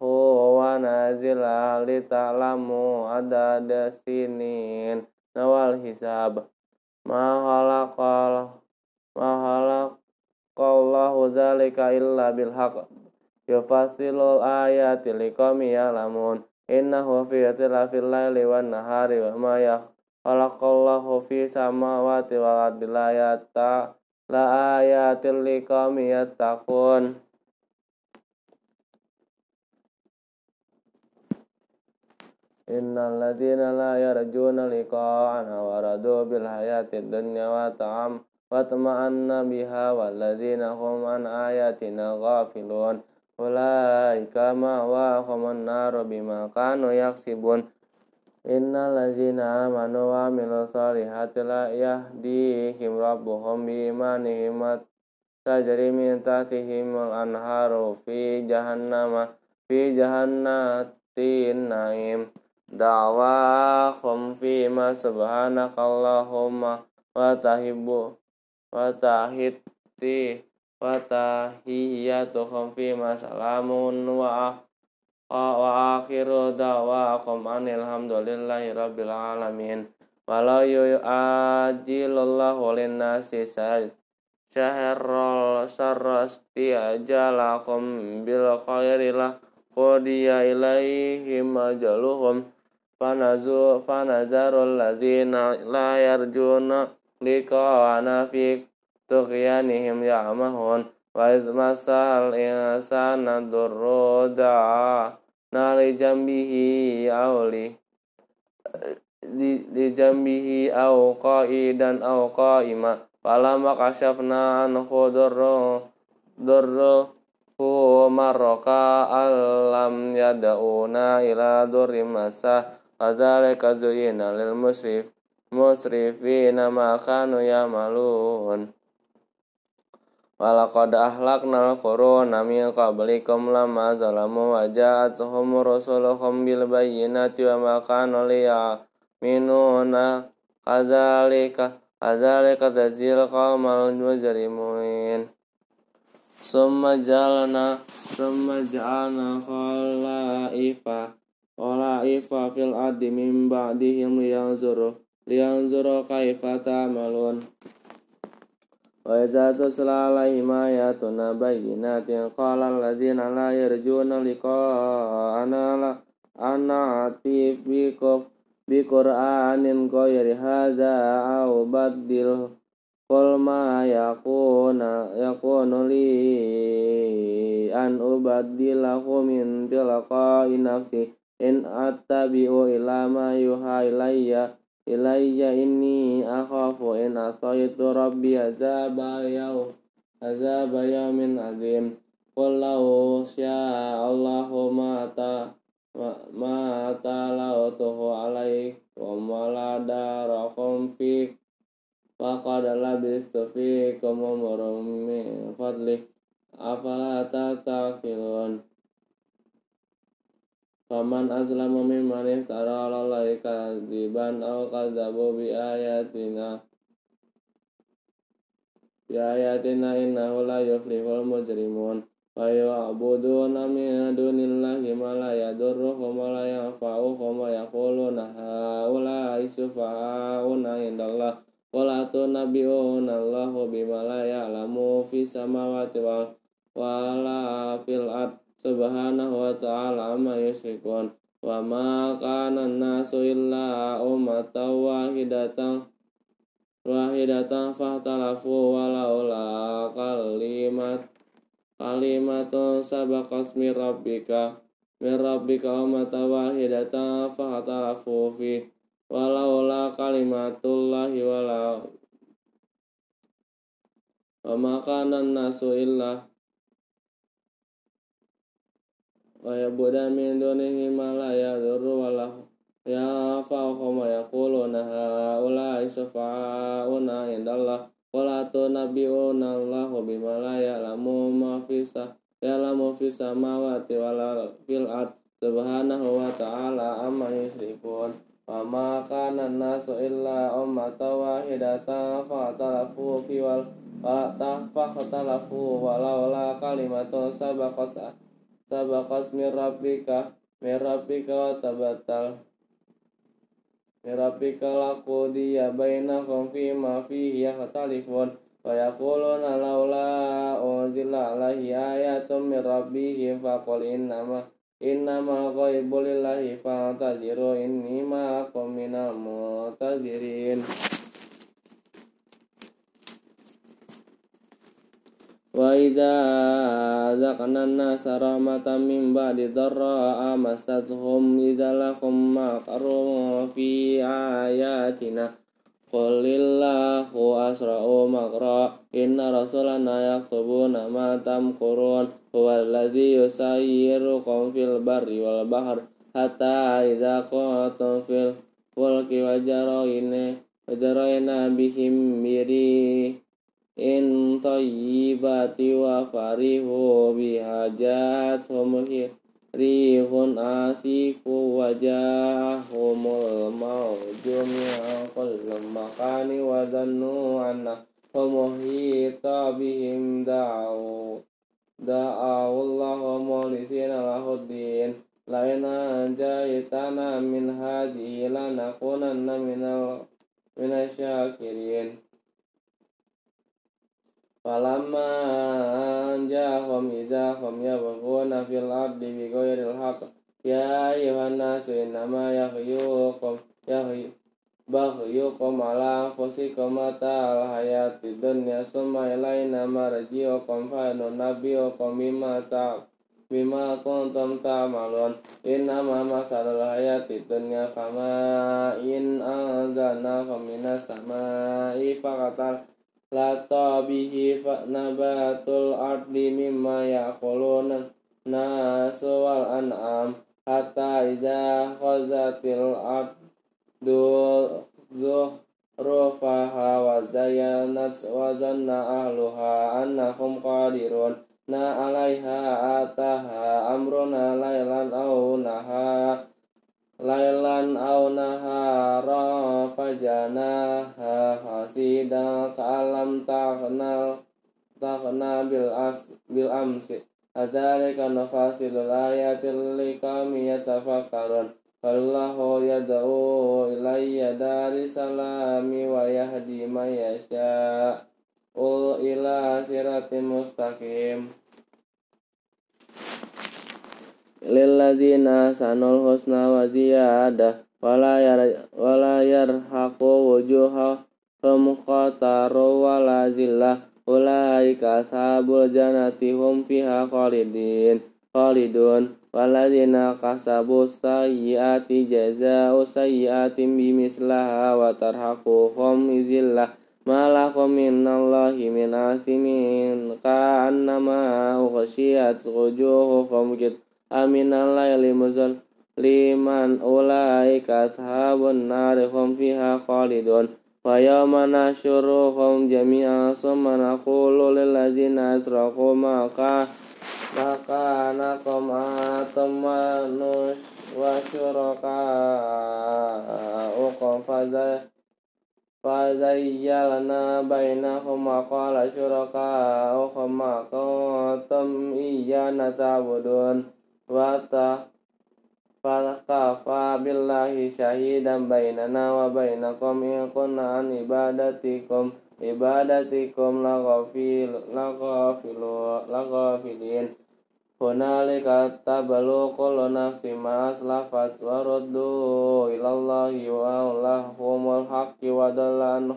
wa nazila li ta'lamu adada sinin. Nawal hisab. Ma khalaqal ma khalaqallahu zalika illa bil yufasilul ayati liqami ya'lamun. Innahu fi ikhtilafil laili wan nahari wa ma khalaqallahu fi samawati wal ardi la la ayatil liqami yattaqun. Innal ladzina la yarjuna liqa'ana wa radu bil hayatid dunya wa ta'am wa tama'anna biha wal ladzina hum an ayatina ghafilun ulaika ma wa khamun nar bima kanu yaksibun Innal ladzina amanu wa amilus solihati la yahdihim rabbuhum bi imanihim tajri min tahtihim al anharu fi jahannama fi naim da'wahum fi ma subhanakallahumma wa wa akhiru da'wakum anil hamdulillahi rabbil alamin. Walau yu'ajilullahu linnasi syahrul sarrasti ajalakum bil khairilah qudiya ilaihim ajaluhum fanazu fanazarul ladzina la yarjuna wa izmasal insana durru da'a nali jambihi awli di, di jambihi au qa'idan au qa'ima falamma kashafna anhu durru durru hu marraka alam yada'una ila durri masa kadzalika zuyina lil musrif musrifina ma kanu yamalun. Walaqad ahlaknal quruna min qablikum lama zalamu wa ja'atuhum rusuluhum bil bayyinati wa ma kanu minuna kadzalika kadzalika tazil qaumal mujrimin summa jalna summa ja'alna khalaifa khalaifa fil ardi min ba'dihim liyanzuru lianzura kaifa ta'malun wa idza tusla alaihim ayatuna bayyinatin. Qala alladziina la yarjuuna liqa'ana la ana atifikum bi qur'anin ghairi hadza aw badil qul ma ya yakunu li an ubaddilahu min tilqa'i nafsi. In attabi'u ila ma yuha ilayya inni akhafu in asaitu rabbi azaba yaum azaba yaumin azim. Qul law Allahu ma ta ma talautuhu alaikum wala darakum fi faqad labistu fikum umurum min fadli afala Faman azlamu mimman iftara 'ala Allahi kadziban aw kadzabu bi ayatina. Bi ayatina innahu la yuflihul mujrimun. Wa ya'buduna min dunillahi ma la yadurruhum wa la yanfa'uhum wa yaquluna haula'i syufa'auna indallah. Qul tunabbi'una Allahu bima la ya'lamu fis samawati wal wala fil ard subhanahu wa ta'ala amma yusyrikun wa ma kana nasu illa ummatan wahidatan wahidatan fahtalafu walaula kalimat kalimatun sabaqas min rabbika min rabbika ummatan wahidatan fahtalafu fi walaula kalimatullahi walau wa ma kana nasu illa wa yabuda min dunihi ma la yadurru wa la yanfa'uhum wa yaquluna haula'i syafa'una indallah Qala tunabbi'una Allahu bima la ya'lamu ma fis ya'lamu fis samawati wal fil ard subhanahu wa ta'ala amma yusyrikun wa ma kana nasu illa ummatan wahidatan fa'talafu fi wal min rabbika wa tabatal. Min rabbika laqudiya bainakum fi ma fihi yakhtalifun wa yaquluna laula unzila alaihi ayatun min rabbih faqul innama innama ghaibu lillahi fantaziru inni ma'akum minal muntazirin Wa idza azaqna an-nasa rahmatan min ba'di dharra'a massatuhum idza lahum maqarrum fi ayatina. Qul lillahu asra'u maqra. Inna rasulana yaktubuna ma tamkurun. Huwa alladhi yusayyirukum fil barri wal bahr. Hatta idza qantum fil fulki wajarayna in tayyibati wa farihu bihajat rihun asifu wajahumul mawju min kulli makani wa dhannu anna famuhita bihim da'u da'u Allah mulisina lahuddin laina jaitana min hadhihi lanakunanna minal minasyakirin Falamma jahum idza hum yabghuna fil ardi bighairil haqq. Ya ayuhan nasu innama yahyukum yahyu baghyukum ala anfusikum matal hayati dunya summa ilaina marji'ukum fa nunabbi'ukum bima ta bima kuntum ta'malun. Innama masalul hayati dunya kama in anzalna minas samai faqatal lata bihi nabatul ardi mimma yaquluna nasu wal an'am hatta idza khazatil ardu zuhrufaha wa zayyanat wa zanna ahluha annahum qadirun. Na alaiha ataha amruna laylan aw nahar lailan aw nahara fajanaha hasida ka'alam taghna taghna bil as bil amsi. Adzalika nafasilul ayati liqami yatafakkarun. Wallahu yad'u dari salami wa yahdi man lillazina sanul husna wa ziyadah wala yar wala wujuha wujuhahum qataru wala zilla ulaika ashabul jannati hum fiha khalidin khalidun walazina kasabu sayiati jazaa'u sayyiatin bimislaha wa tarhaquhum izillah malakum minallahi min asimin ka'annama ughshiyat wujuhuhum kitab من الله من عاصم كأنما أغشيت وجوهكم من الليل مزل لمن أولئك أصحاب النار هم فيها خالدون ويوم نحشرهم جميعا ثم نقول للذين أسرقوا ما كان مكانكم أنتم وشركاؤكم فزيلنا بينهم وقال شركاؤكم ما كنتم إيانا تعبدون wata fakafa billahi syahidan bainana wa bainakum in kunna an ibadatikum ibadatikum laghafil laqafil laghafilin. Hunalika tabalu kullu nafsin ma aslafat wa ruddu ilallahi wa lahumul haqqi wa dallan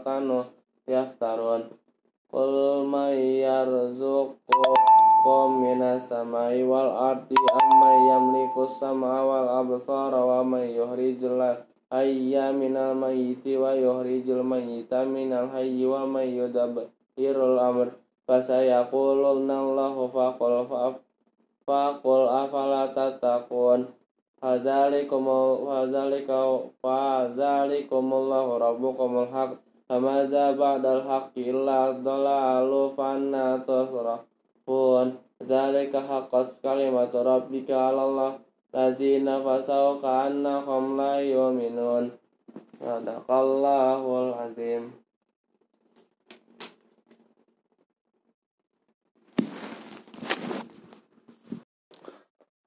kanu yaftarun. Qul may yarzuqukum يرزقكم من السماء والأرض أمن يملك السمع والأبصار ومن يخرج الحي من الميت ويخرج الميت من الحي ومن يدبر الأمر فسيقولون الله فقل فقل أفلا تتقون فذلكم فذلك فذلكم الله ربكم الحق فماذا بعد الحق إلا الضلال فأنا تصرفون ذلك حقت كلمة ربك على الله الذين فسوا كأنهم لا يؤمنون صدق الله العظيم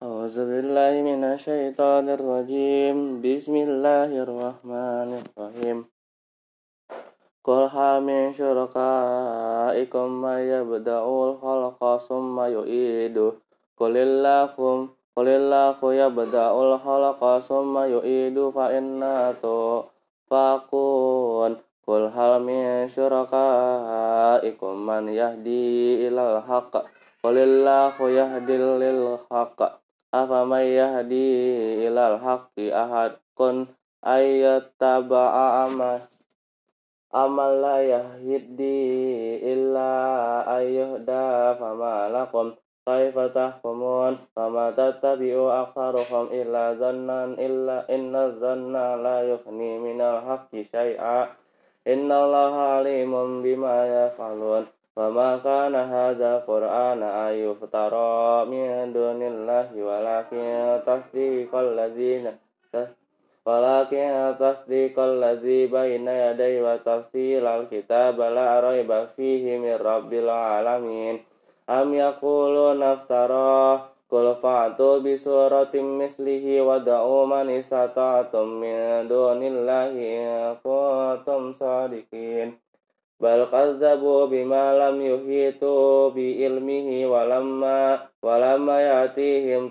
أعوذ بالله من الشيطان الرجيم بسم الله الرحمن الرحيم قل هل من شركائكم من يبدأ الخلق ثم يعيده قل الله قل الله يبدأ الخلق ثم يعيده فإنا توفقون قل هل من شركائكم من يهدي إلى الحق قل الله يهدي للحق afaman yahdi ilal haqqi ahadun ayyattaba'a amal amal la yahdi illa ayyuhda fama lakum kaifa tahkumun fama tattabi'u aktharuhum illa zannan illa inna zanna la yughni minal haqqi syai'a inna allaha alimun bima yaf'alun وما كان هذا قرآن أن يفترى من دون الله ولكن تصديق الذين ولكن تصديق الذي بين يديه وتفصيل الكتاب لا ريب فيه من رب العالمين أم يقولون افتراه قل فأتوا بسورة مثله ودعوا من استطعتم من دون الله إن كنتم صادقين bal kazzabu bima lam yuhitu bi ilmihi walamma walamma yatihim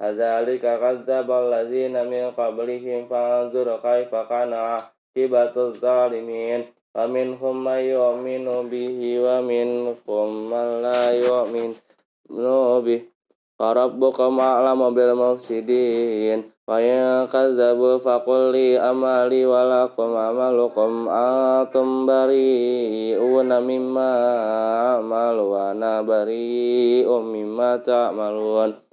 كذلك كذب الذين من قبلهم فانظر كيف كان عاقبة الظالمين ومنهم من يؤمن به ومنهم من لا يؤمن به فربك أعلم بالمفسدين وإن كذبوا فقل لي أمالي ولكم أملكم أنتم بريئون مما أعمل وأنا بريء مما تعملون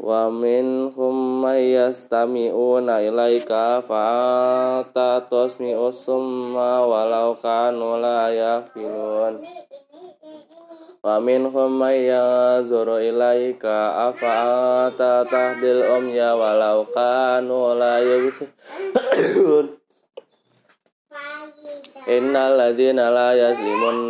wa minhum may yastami'una ilaika fa ta tasmi'u summa walau kanu la yaqilun. Wa minhum may yanzuru ilaika afa anta tahdil umya walau kanu la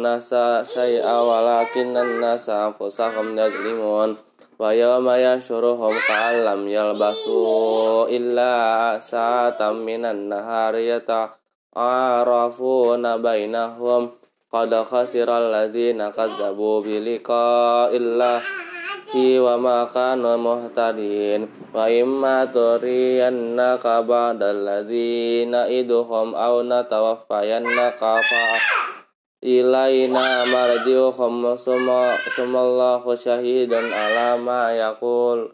nasa syai'a walakinnan nasa anfusahum yazlimun wa yawma yashuruhum ka'allam yalbasu illa sa'atan minan nahari yata'arafuna bainahum. Qad khasiral ladzina kazzabu bi liqa'illahi wa ma kanu muhtadin. Wa imma turiyannaka ba'dal ladzina iduhum aw natawaffayannaka fa ilaina summa sumallahu syahidan ala ma yaqul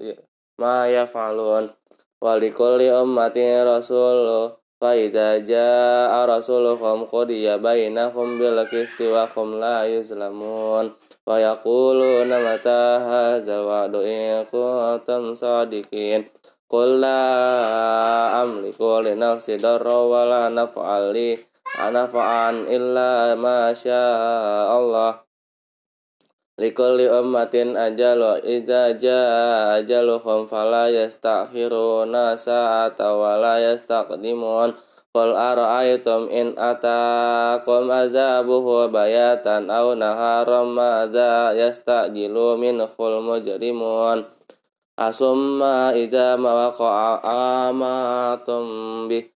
ma yaf'alun. Wa likulli ummatin rasul fa idza jaa rasuluhum qudiya bainahum bil qisti wa hum la yuzlamun. Wa yaquluna mata hadza wa'du in kuntum sadiqin. Qul la amliku li nafsi darra wa la naf'ali anafa'an illa ma Allah likulli ummatin ajalu idza jaa ajaluhum fala yastakhiruna sa'ata wa la yastaqdimun. Qul ara'aytum in atakum azabuhu bayatan aw naharam madza yastajilu minhul mujrimun. Asumma iza mawaqa'a amatum bih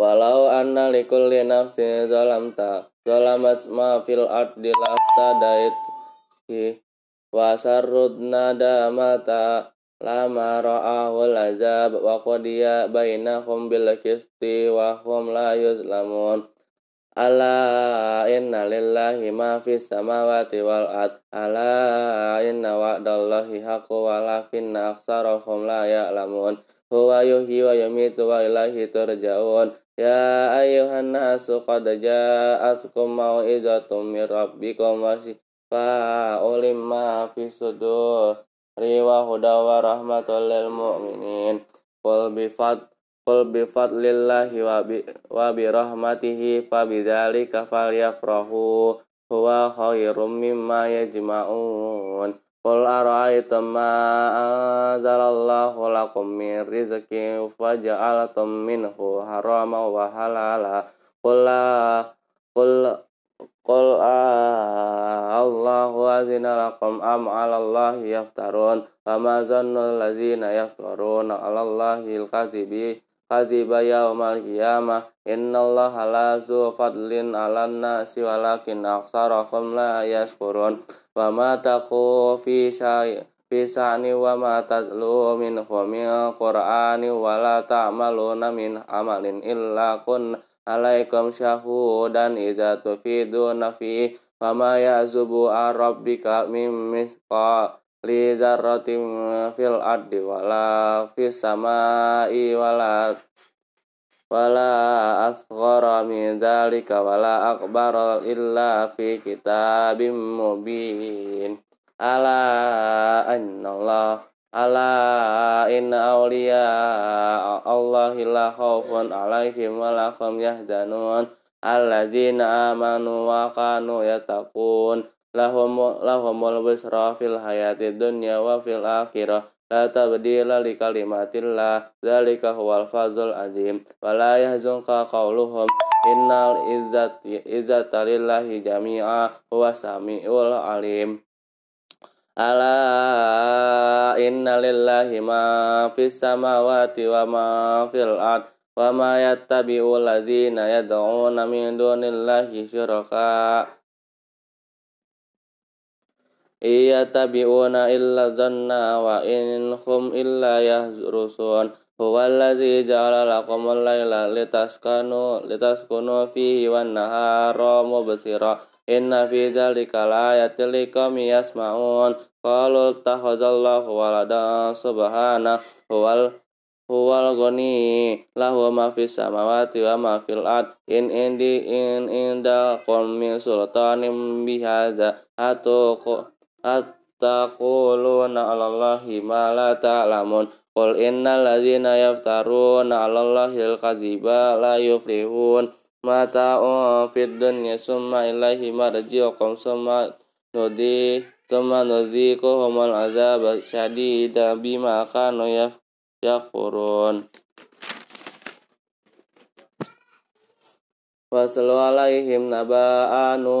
Walau anna likulli nafsin zalamta zalamat ma fil ardi laftadait wa sarrudna damata lama ra'ahul azab wa qadiya bainahum bil qisti wa hum la yuzlamun. Ala inna lillahi ma fis samawati wal ard ala inna wa'dallahi haqqu walakinna aktsarahum la ya'lamun. Huwa yuhyi wa yumitu wa ilaihi turja'un Ya ayuhan nasu qad ja'askum mau'izatum min rabbikum wa shifa'un lima fi sudur riwa huda wa rahmatul lil mu'minin. Qul bi fad bi fadlillahi wa bi wa bi rahmatihi fa bidzalika falyafrahu. Huwa khairum mimma yajma'un Qul ara'aytum ma anzalallahu lakum min rizqin faja'altum minhu harama wa halala. Qul Qul Qul Allahu azina lakum am 'ala Allahi yaftarun fama zannu allazina 'ala Allahi al-kadzibi kadziba yaumal qiyamah. Innallaha la zu fadlin 'alan nasi walakin aktsarahum la yashkurun wa ma taqu fi syai fi sa'ni wa ma tazlu min min qur'ani wa la ta'maluna min amalin illa kun alaikum syahudan idza tufiduna fi wa ma ya'zubu rabbika min misqa li zarratin fil ardi wala fis samai wala wala asghara min dzalika wala akbar illa fi kitabim mubin. Ala annallah ala inna awliya allahi la khawfun alaihim wa la hum yahzanun. Alladzina amanu wa kanu yattaqun. Lahum lahumul busra fil hayati dunya wa fil akhirah La tabdila li kalimatillah Zalika huwal fazul azim Wa la yahzunka qawluhum Innal izzati izzata lillahi jami'a Huwa sami'ul alim. Ala inna lillahi ma fis samawati wa ma fil ard Wa ma yattabi'u ladhina yad'una min dunillahi syuraka Iya tabi'una illa zanna wa in hum illa yahrusun Huwa alladhi ja'ala lakumul layla litaskanu litaskunu fihi wan nahara Inna fi dzalika laayatil liqaumin yasma'un Qalu takhazallahu walada subhana huwal huwal ghani lahu ma fis samawati wa ma fil in indi in inda qom min sultanin bihadza atu Attaquluna 'alallahi ma la ta'lamun. Qul innal ladzina yaftaruna 'alallahi al-kadziba la yuflihun. Mata'un fid dunya summa ilaihi marji'ukum summa nudi summa nudhiquhumul azab syadida bima kanu yakfurun Waslu alaihim naba'anu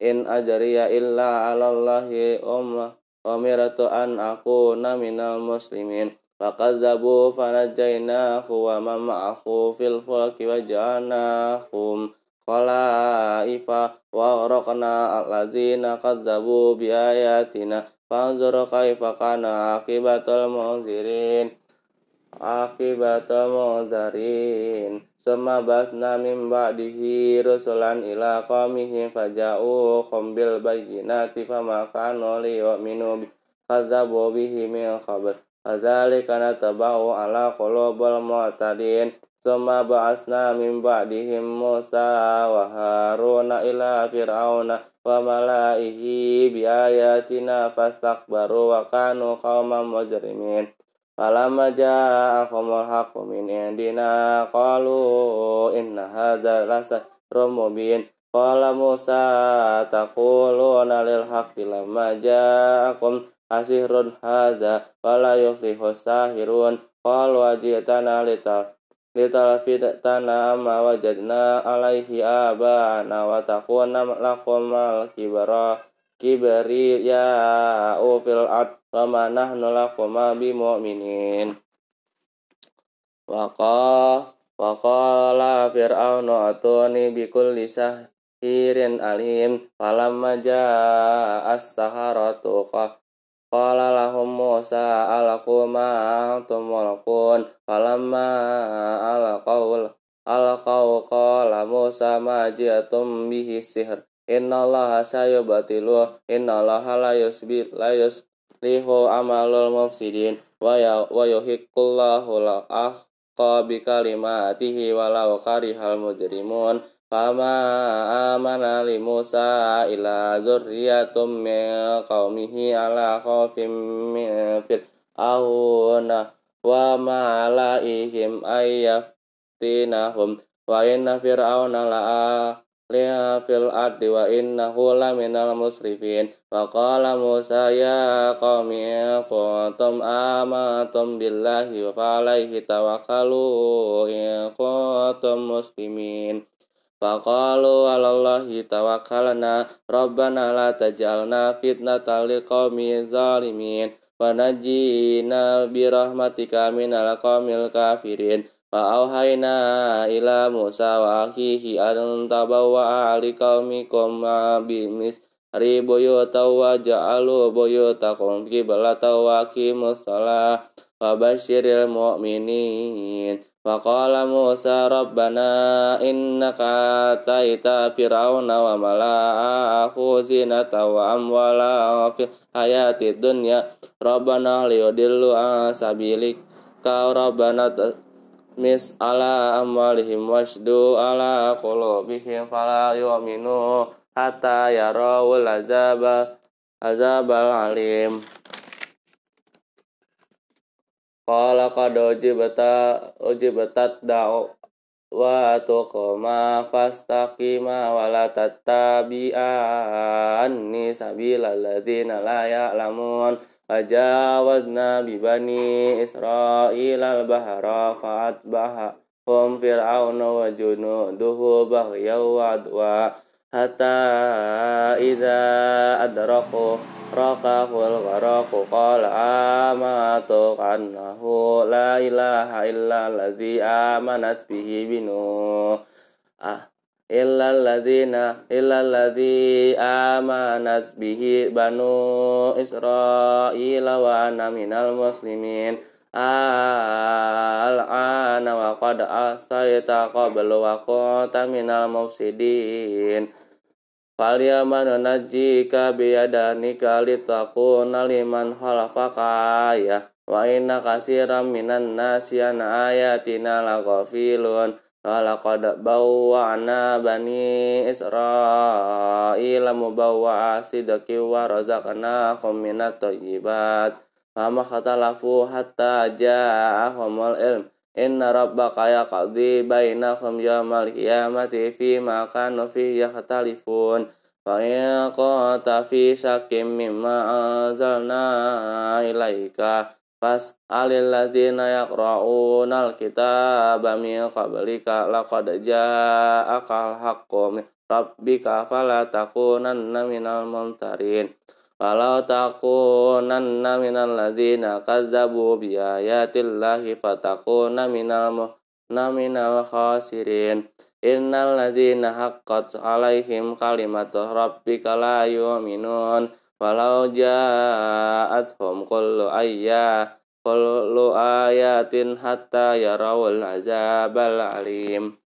in ajriya illa 'alallahi umma umirtu an akuna minal muslimin. Faqadzabu fanajjaynahu wa man ma'ahu fil fulki wa ja'alnahum khalaifa wa ghraqna alladzina kadzabu bi ayatina. Kaifa kana akibatul munzirin akibatul munzirin Suma basna min ba'dihi rusulan ila qawmihi faja'u khumbil bayyinati fama kanu liyu'minu kadzabu bihi min qabl. Kadzalika natabau ala qulubul mu'tadin. Suma ba'asna min ba'dihim Musa wa Haruna ila fir'auna wa malaihi bi ayatina fastakbaru wa kanu qauman mujrimin Falamma ja'ahumul haqqu min indina qalu inna hadza lasahrun mubin. Qala Musa taquluna lil haqqi lamma ja'akum asirun hadza wala yuflihu sahirun. Qalu ajitana lital lital fitana amma wajadna alaihi abana wa takuna lakum al kibara kibari ya ufil at wa nahnu lakuma bimu'minin Waqa wa qala fir'aunu atuni bikulli sahirin alim. Falamma jaa as-saharatu qala lahum Musa alaqu ma antum mulqun falamma alaqaul alaqau qala Musa ma ji'atum bihi sihr. Innallaha sayubatilu innallaha la yusbit la yuslihu amalul mufsidin wa ya wa yuhiqqullahu la ahqa bi kalimatihi walau karihal mujrimun fama amana li Musa ila zurriyatum min qaumihi ala khawfim min fir'auna wa malaihim ayyaftinahum wa inna fir'auna la'a liha fil ardi wa innahu laminal musrifin. Wa qala Musa ya qaumi kuntum amatum billahi wa alaihi tawakkalu in kuntum muslimin. Faqalu alallahi tawakkalna Rabbana la taj'alna fitnatan lil qaumi zalimin. Wa najjina bi rahmatika minal qaumil kafirin Fa'auhayna ila Musa wa akhihi an tabawwa li qaumikum bimis ribuyuta wa ja'alu buyutakum qiblata wa aqimus shalah wa basyiril mu'minin. Wa qala Musa rabbana innaka ataita fir'auna wa mala'ahu zinata wa amwala mis ala amwalihim wasdu ala qulubihim fala yu'minu hatta yarawul azaba azabal alim. Qala qad ujibata ujibatat da'u wa tuqma fastaqima wa la tattabi'anni sabilal ladzina la ya'lamun Fajawazna bi bani Israil al-bahra fa'atbahahum fir'aun wa junuduhu baghyaw wa adwa. Hatta idza adraku rakahul gharaku qala amatu annahu la ilaha illa allazi amanat bihi binu ah illal ladzina illal ladzi amanat bihi banu israila wa ana minal muslimin. Al-ana wa qad asaita qablu wa kunta minal mufsidin. Falyamanu najjika biyadanika litakuna liman khalafaka ya. Wa inna kasiran minan nasi an ayatina laghafilun Walaqad bawwa'na bani Israila mubawwa'a sidqi wa razaqnahum minat thayyibat. Fama khatalafu hatta ja'ahumul ilm. Inna rabbaka yaqdi bainahum yawmal qiyamati fima kanu fihi yakhtalifun. Fa in kunta fi syakkim mimma anzalna ilaika Fas alil ladzina yaqra'una al-kitaba min qablika laqad ja'aka al-haqqu min rabbika fala takunanna minal mumtarin. Walau takunanna minal ladzina kazzabu bi ayatillahi fatakuna minal muhna minal khasirin. Innal ladzina haqqat alaihim kalimatu rabbika la yu'minun. Walau ja'athum kullu ayya kullu ayatin hatta yarawul azabal alim.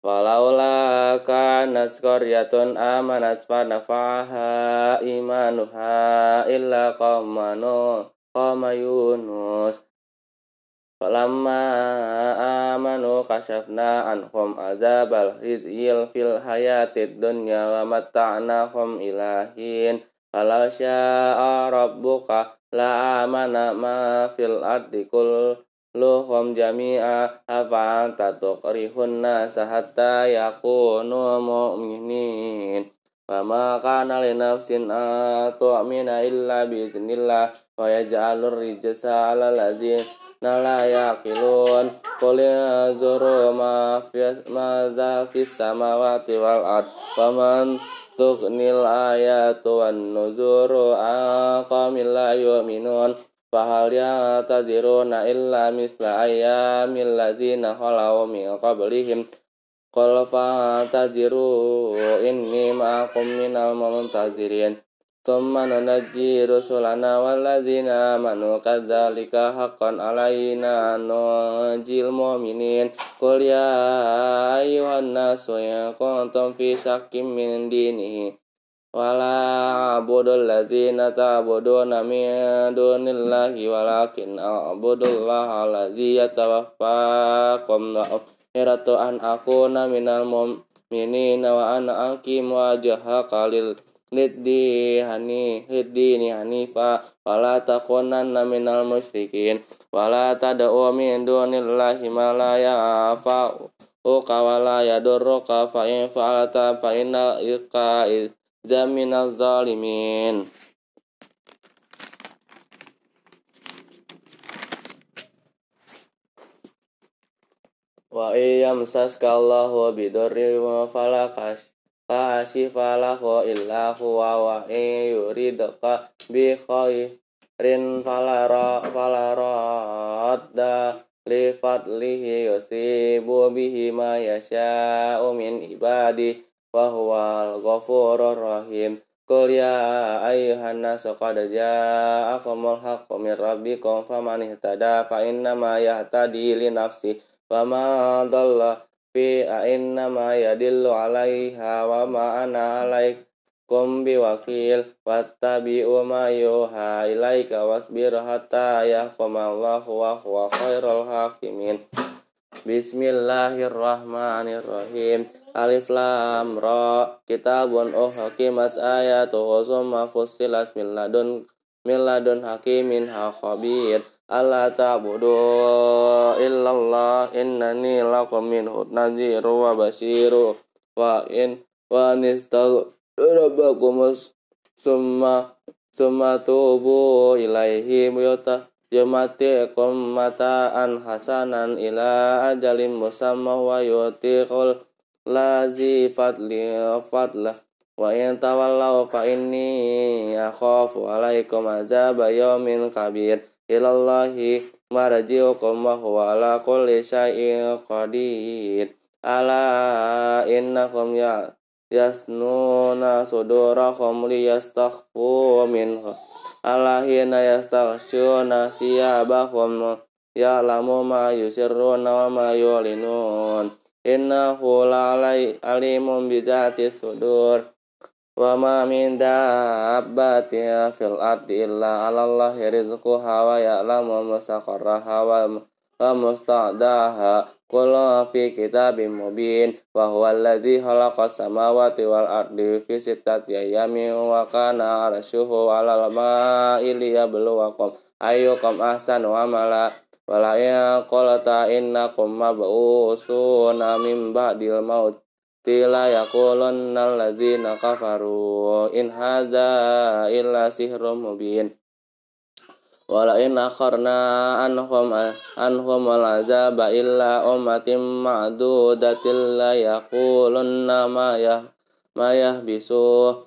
Walaula kanat qaryatun amanat fa nafa'aha imanuha illa qaumanu qauma Yunus Falamma amanu kasyafna anhum azabal khizyil fil hayatid dunya wa matta'nahum ilahin. Kalau sya'a rabbuka la amana ma fil ardi kulluhum jami'a. Afa anta tuqrihun nasa hatta yakunu mu'minin. Fama kana li nafsin tu'mina illa biiznillah wa yaj'alur rijsa 'alal ladzina la yaqilun qul zuru ma fis ma za fis samawati wal ard faman tuqnil ayatu wan nuzuru aqamil la yu'minun fahal yataziruna illa misla ayyamil ladzina khalau min qablihim. Qul fataziru inni ma'akum minal muntazirin ثم ننجي رسلنا والذين آمنوا كذلك حقا علينا ننجي المؤمنين قل يا أيها الناس إن كنتم في شك من دينه ولا أعبد الذين تعبدون من دون الله ولكن أعبد الله الذي يتوفاكم وأمرت أن أكون من المؤمنين وأن أقيم وجهك لله liddi hani hiddini hanifa wala takunanna minal musyrikin wala tad'u min dunillahi ma la yanfa'uka wa la yadurruka fa in fa'alta fa inna ilka zaminaz zalimin. Wa iyamsaska Allahu bidurri fala kash kashifa lahu illa huwa wa in yuridka bi khairin falara falaradda li fadlihi yusibu bihi ma yasha'u min ibadi wa huwal ghafurur rahim. Qul ya ayyuhan nasu qad ja'akumul haqqu min rabbikum faman ihtada fa innama yahtadi li nafsi wa ma dhalla fi ma yadillu alaiha wa ma ana alaikum biwakil wattabi'u ma yuha ilaika wasbir hatta yahkumallahu wa huwa khairul hakimin. Bismillahirrahmanirrahim. Alif Lam Ra. Kitabun uhakimat ayatuhu summa fussilas min ladun min ladun hakimin ha khabir Allah ta'budu illallah innani lakum minhu nadhiru wa basiru wa in wa nistaghfirakum summa summa tubu ilaihi yuta yumatikum mata'an hasanan ila ajalim musamma wa yutiqul lazi fadli fadlah. Wa in tawallaw fa inni akhafu alaikum azaba yawmin kabir ilallahi marji'ukum wa huwa ala kulli syai'in qadir. Ala innakum ya yasnuna sudurakum liyastakhfu minhu. Ala hina yastakhshuna siyabahum ya'lamu ma yusirruna wa ma yulinun. Innahu la alimun bidati sudur Wa ma min dabbatin fil ardi illa 'ala Allahi rizquha wa ya'lamu mustaqarraha wa mustaqdaha kullu fi kitabim mubin. Wa huwa alladhi khalaqa samawati wal ardi fi sittati ayyamin wa kana 'arsyuhu 'alal ma'i liyabluwakum ayyukum ahsanu amala. Wala in qolata innakum mab'usuna min ba'dil maut. Tila yakulun ladzina kafaru in hadza illa sihrun mubin. Wala in akharna anhum anhum al-azaba illa ummatin ma'dudatil la yaqulunna ma yah ma yahbisu.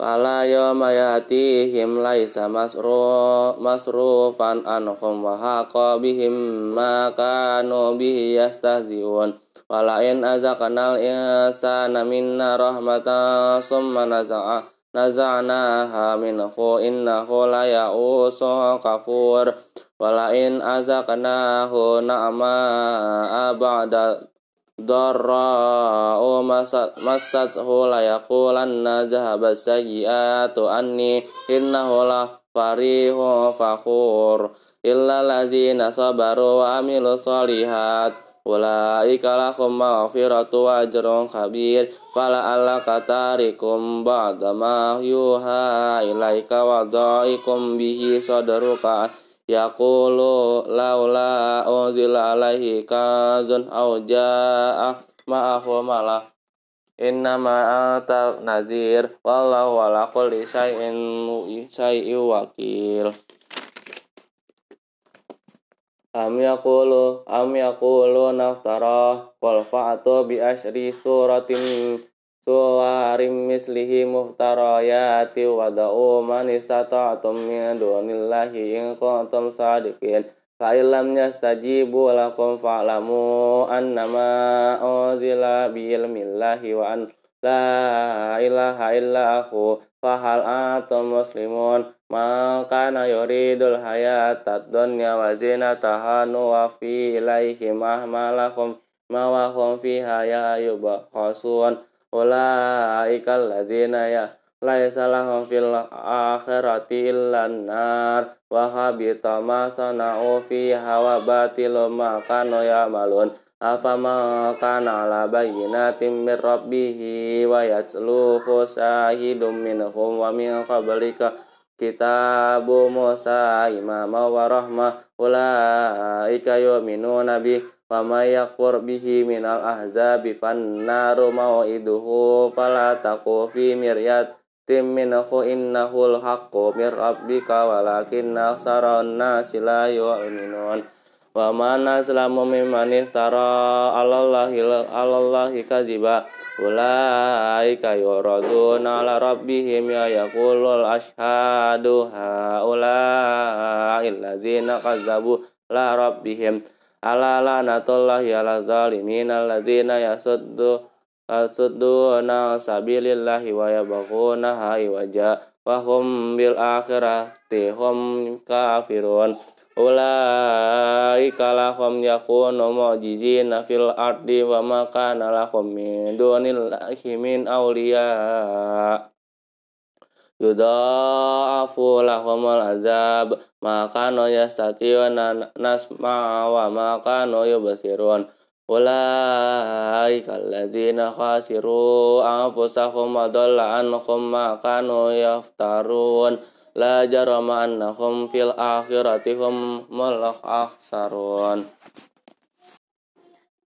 Fala yawma yatihim laisa masru masrufan anhum wa haqa bihim ma kanu bihi yastahzi'un Walain azakanal insana minna rahmatan summa naza'a naza'naha minhu innahu la ya'usu kafur. Walain azakanahu na'ma ba'da darra'u masathu la yaqulanna zahaba sayyi'atu anni innahu la farihu fakhur. Illa lazina sabaru wa amilu salihat Ulaika lahum maghfiratu wa ajrun kabir. Fala alla katarikum ba'da ma yuha ilaika wa dha'ikum bihi sadruka. Yaqulu laula unzila alaihi kazun aw ja'a ma'ahu malah Innama anta nadhir wallahu ala kulli wakil Am yaqulu am yaqulu naftara wal fa'atu bi asyri suratin suwarim mislihi muftarayati wa da'u man istata'tum min dunillahi in kuntum sadiqin. Fa illam yastajibu lakum fa'lamu annama unzila bi ilmillahi wa an la ilaha illa aku fa hal antum muslimun Man kana yuridul hayatad dunya wa zinataha nuwafi ilaihim ahmalakum ma wa hum fiha ya yubkhasun ulaika alladzina ya laisa lahum fil akhirati illa nar wa habita ma sana'u fiha wa batilu ma kanu ya'malun. Afama kana ala bayyinatin min rabbihi wa yatsluhu sahidum minhum wa min qablika kitabu Musa imama wa rahmah ulaika yu'minuna bih wa may yakfur bihi minal ahzabi fannaru maw'iduhu fala taqu fi miryatin minhu innahul haqqu mir rabbika walakinna aksaran nasi la yu'minun wa man aslamu mimman iftara 'alallahi 'alallahi kaziba. Ulaika yuraduna 'ala rabbihim ya yaqulul ashhadu haula'i alladzina kazzabu la rabbihim. Ala lanatullahi 'ala zalimin alladzina yasuddu yasudduna sabilillahi wa yabghuna ha'iwaja wa hum bil akhirati hum kafirun Ulaika lahum yakunu mu'jizina fil ardi wa ma kana lahum min dunillahi min awliya Yudha'afu lahumul azab ma kanu yastati'una nasma wa ma kanu yubsirun Ulaika alladzina khasiru anfusahum wa dhalla anhum ma kanu yaftarun la jarama annahum fil akhirati hum mulak akhsarun.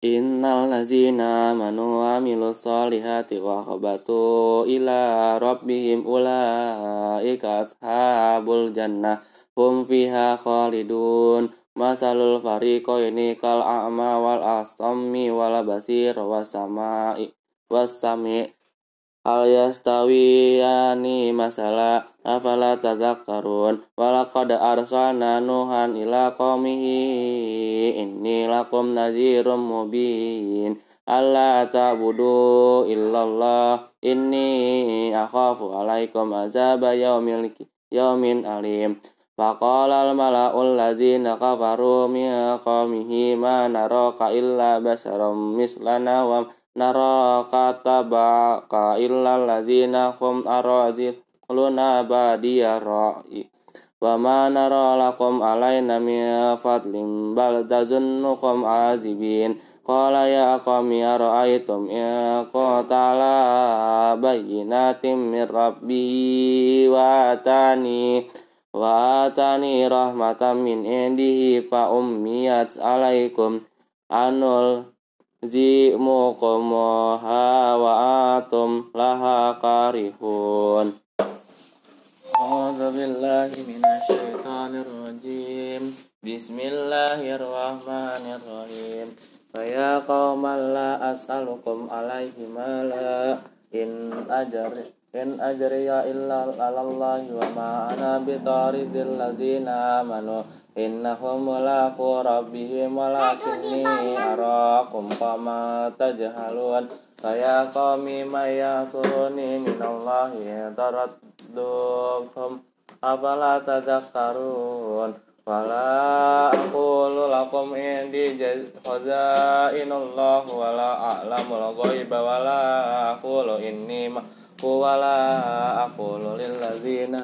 Innal lazina manu amilu salihati wa khabatu ila rabbihim ulaika ashabul jannah. Hum fiha khalidun. Masalul fariqaini kal a'ma wal asammi wal basir was sama'i was sami' Hal yastawiyani masala afala tadhakkarun walaqad arsalna nuhan ila qaumihi inni lakum nadhirum mubin alla ta'budu illallah inni akhafu alaikum azaba yaumil yaumin alim. Faqala al-mala'ul ladzina kafaru min qaumihi ma naraka illa basaram mislana wa nara kata baka illa ladzina hum araziluna badiya ra'i wa ma nara lakum alaina min fadlin bal dazunnukum azibin. Qala ya qawmi ara'aytum in qatala bayyinatin min rabbi wa atani wa atani rahmatan min indihi fa ummiyat alaikum. Anul أنل زيمكمها وأنتم لها كارهون أعوذ بالله من الشيطان الرجيم بسم الله الرحمن الرحيم فيا قوم لا أسألكم عليه مالا إن أجر إن أجري إلا على الله وما أنا بطارد الذين آمنوا إنهم ملاقو ربهم ولكني أراكم قوما تجهلون فيا قوم من يأثرني من الله ترد rabbukum afala tadhakkarun Fala aqulu lakum indi khazainullah wala a'lamul ghaiba wala aqulu inni maku wala aqulu lil ladzina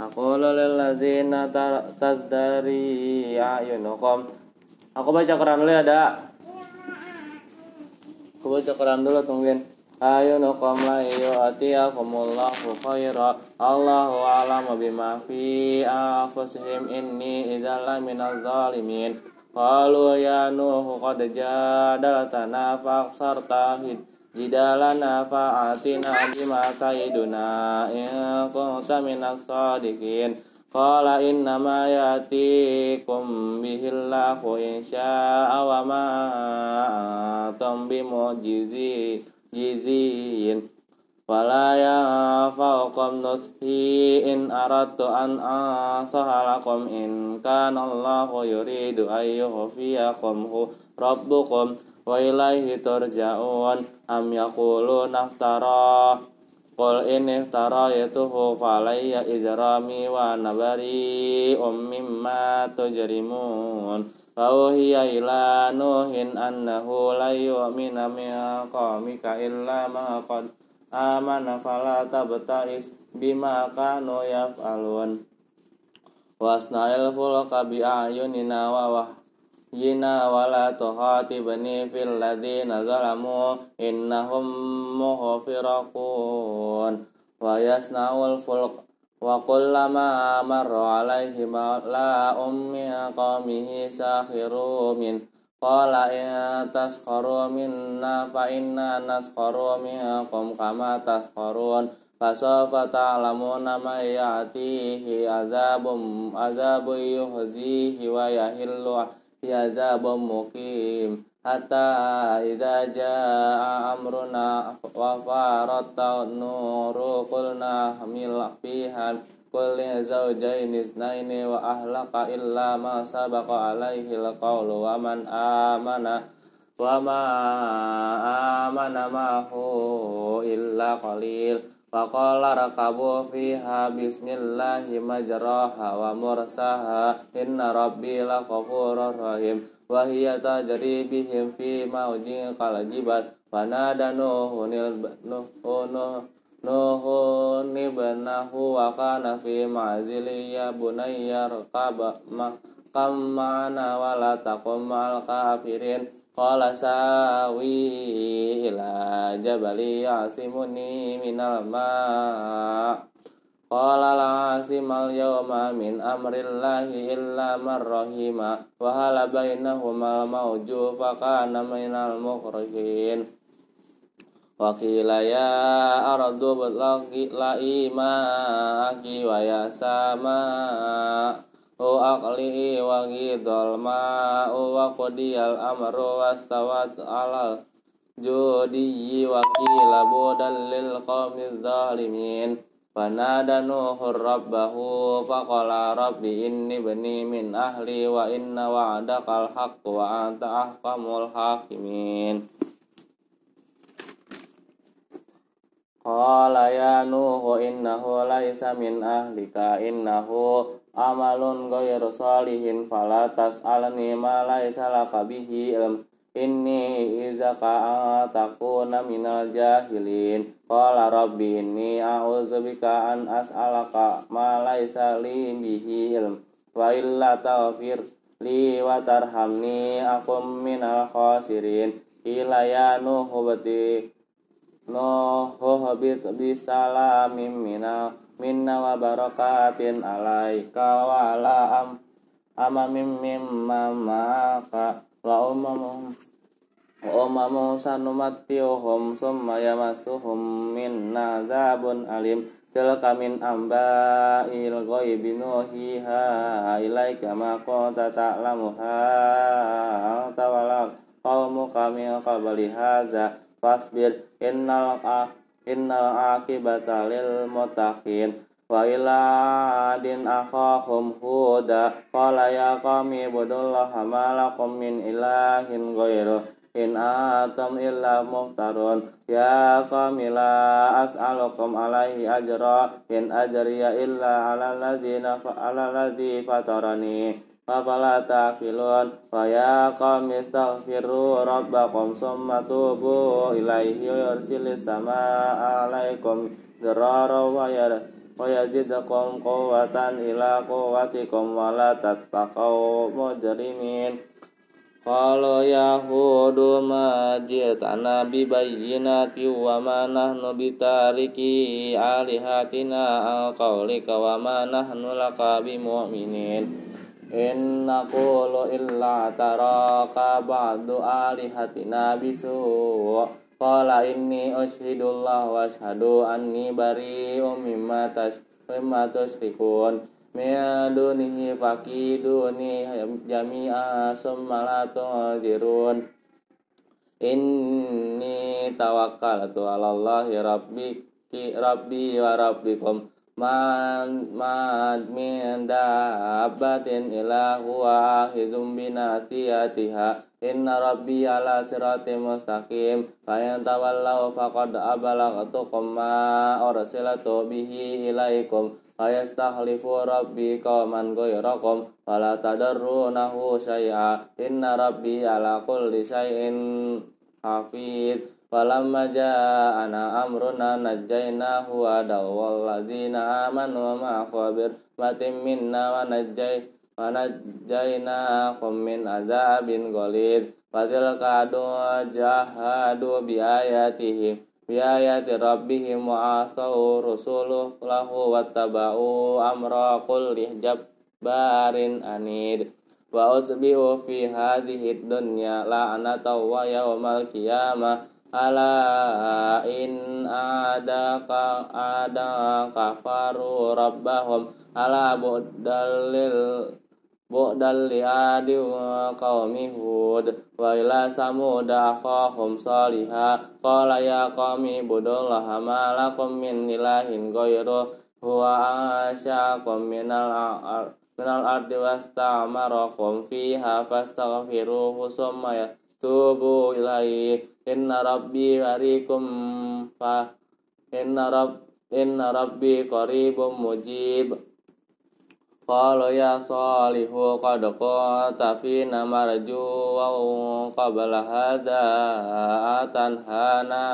aqulu lil ladzina tazdari ayunukum Aku baca Quran dulu ya, Dak. Aku baca Quran dulu tungguin. ayunukum la yu'tiyakumullahu khaira Allahu a'lamu bima fi anfusihim inni idzal minaz zalimin qalu ya nuhu qad jadaltana fa'aksarta jidalana fa'atina bima ta'iduna in kunta minas sadiqin. Qala innama yatikum bihillahu insya'a wa ma antum bimu'jizin jizin. Wala yanfa'ukum nuthi in aradtu an ansahalakum in kana Allahu yuridu ayyuhfiyakum rabbukum wa ilaihi turja'un am yaqulu naftara Qul in iftaraytuhu falayya izrami wa nabari um mimma tujrimun. Fauhiya ila nuhin annahu la yu'mina min qawmika illa ma qad amana fala tabta'is bima kanu yaf'alun. Wasna'il fulka bi ayunina wa wahyina la tuhatibni fil ladina zalamu innahum mughfirakun wa yasna'ul fulka وكلما مر عليه ملأ من قومه ساخروا منه قال إن تسخروا منا فإنا نسخر منكم كما تسخرون فسوف تعلمون من يأتيه عذاب عذاب يخزيه ويحل azabun muqim. Hatta idza jaa amruna wa farata nuru qulna hamil fiha kulli zawjaini ithnaini wa ahlaqa illa ma sabaqa alaihi alqawlu wa man amana wa ma amana mahu illa qalil. Faqala rakabu fiha bismillahi majraha wa mursaha inna rabbi la ghafurur rahim. Wa hiya tajri bihim fi mawjin qalajibat wa nadanu nuhunu Nuhun ibnahu wa kana fi ma'zili ya bunayya rqaba ma ma'ana wa la taqum ma'al kafirin. Qala la asimal yawma min amrillahi illa man rahima. Wa hala bainahuma al-mawju fa kana minal mukhrihin. Wa qila ya ardu batlaqi la aki wa ya sama u aqli wa ghidal ma wa qadiyal amru wastawat alal judi wa qila budal lil qawmi zalimin Fanada Nuhur Rabbahu faqala Rabbi inni bani min ahli wa inna wa'adakal haqq wa anta ahkamul hakimin. Qala ya Nuhu innahu laisa min ahlika innahu amalun ghairu salihin fala tas'alni ma laisa laka bihi ilm. Inni izaka takuna minal jahilin. Qala rabbi inni a'udzubika an as'alaka ma laisa li bihi ilm. Wa illa taghfir li wa tarhamni akum minal khasirin. Ila ya nuhu bati nuhu habit bisalamin minna minna wa barakatin alaika wa ala am amamim mimma maka wa umamum wa umamu sanumattiuhum summa yamassuhum minna zabun alim. Tilka min amba'il ghaibi nuhiha ilaika ma kunta ta'lamuha. Tawala qaumuka min qabli hadza. Fasbir innal innal akibata lil muttaqin. Wa ila adin akhahum huda. Qala ya qami budullaha ma lakum min ilahin ghairu in atam illa muftarun ya qami la as'alukum alaihi ajra. In ajriya illa ala alladhi fatarani Fafala ta'qilun? Wa ya qami astaghfiru rabbakum summa tubu ilaihi yursilis samaa alaikum dirara wa wa yazidakum quwwatan ila quwwatikum wa la tattaqaw mujrimin. Qala Yahudu ma ji'tana bi bayyinati wa ma nahnu bitariki alihatina al qawlika wa ma nahnu laka bimu'minin In naqulu illa taraka ba'du alihatina bisu Qala inni ushidullah wa ashhadu anni bari'um mimma tusyrikun min dunihi fakiduni jami'a summa la tunzirun. Inni tawakkaltu 'ala Allahi rabbi rabbi wa rabbikum man man min dabbatin ila huwa ahizum binasiyatiha. Inna rabbi ala siratim mustaqim. Fa in tawallaw faqad abalagtukum ma ursilatu bihi ilaikum. Fayastahlifu rabbi qauman ghayrakum. Wala tadarrunahu syai'a. Inna rabbi ala kulli falamma ja'ana amruna najjaynahu wa dawwal ladzina amanu ma khabir matim minna wa najjay wa najjaynahum min azabin ghalid fatilka adu jahadu bi ayatihi biayati rabbihim wa asau rusuluh lahu wattaba'u amra kulli jabbarin anid. Wa usbihu fi hadhihi dunya la'nata wa yawmal qiyamah ala in adaka ada kafaru rabbahum. Ala budalil bu'dal adi wa qaumi hud. Wa ila samud akhahum salihah qala ya qaumi budullaha ma lakum min ilahin ghairu huwa asyakum minal minal ardi wastamarakum fiha fastaghfiruhu summa yatubu ilaihi inna rabbi harikum fa inna rabb inna rabbi qaribum mujib. Qala ya salihu qad qata fina marju wa qabla hada atanhana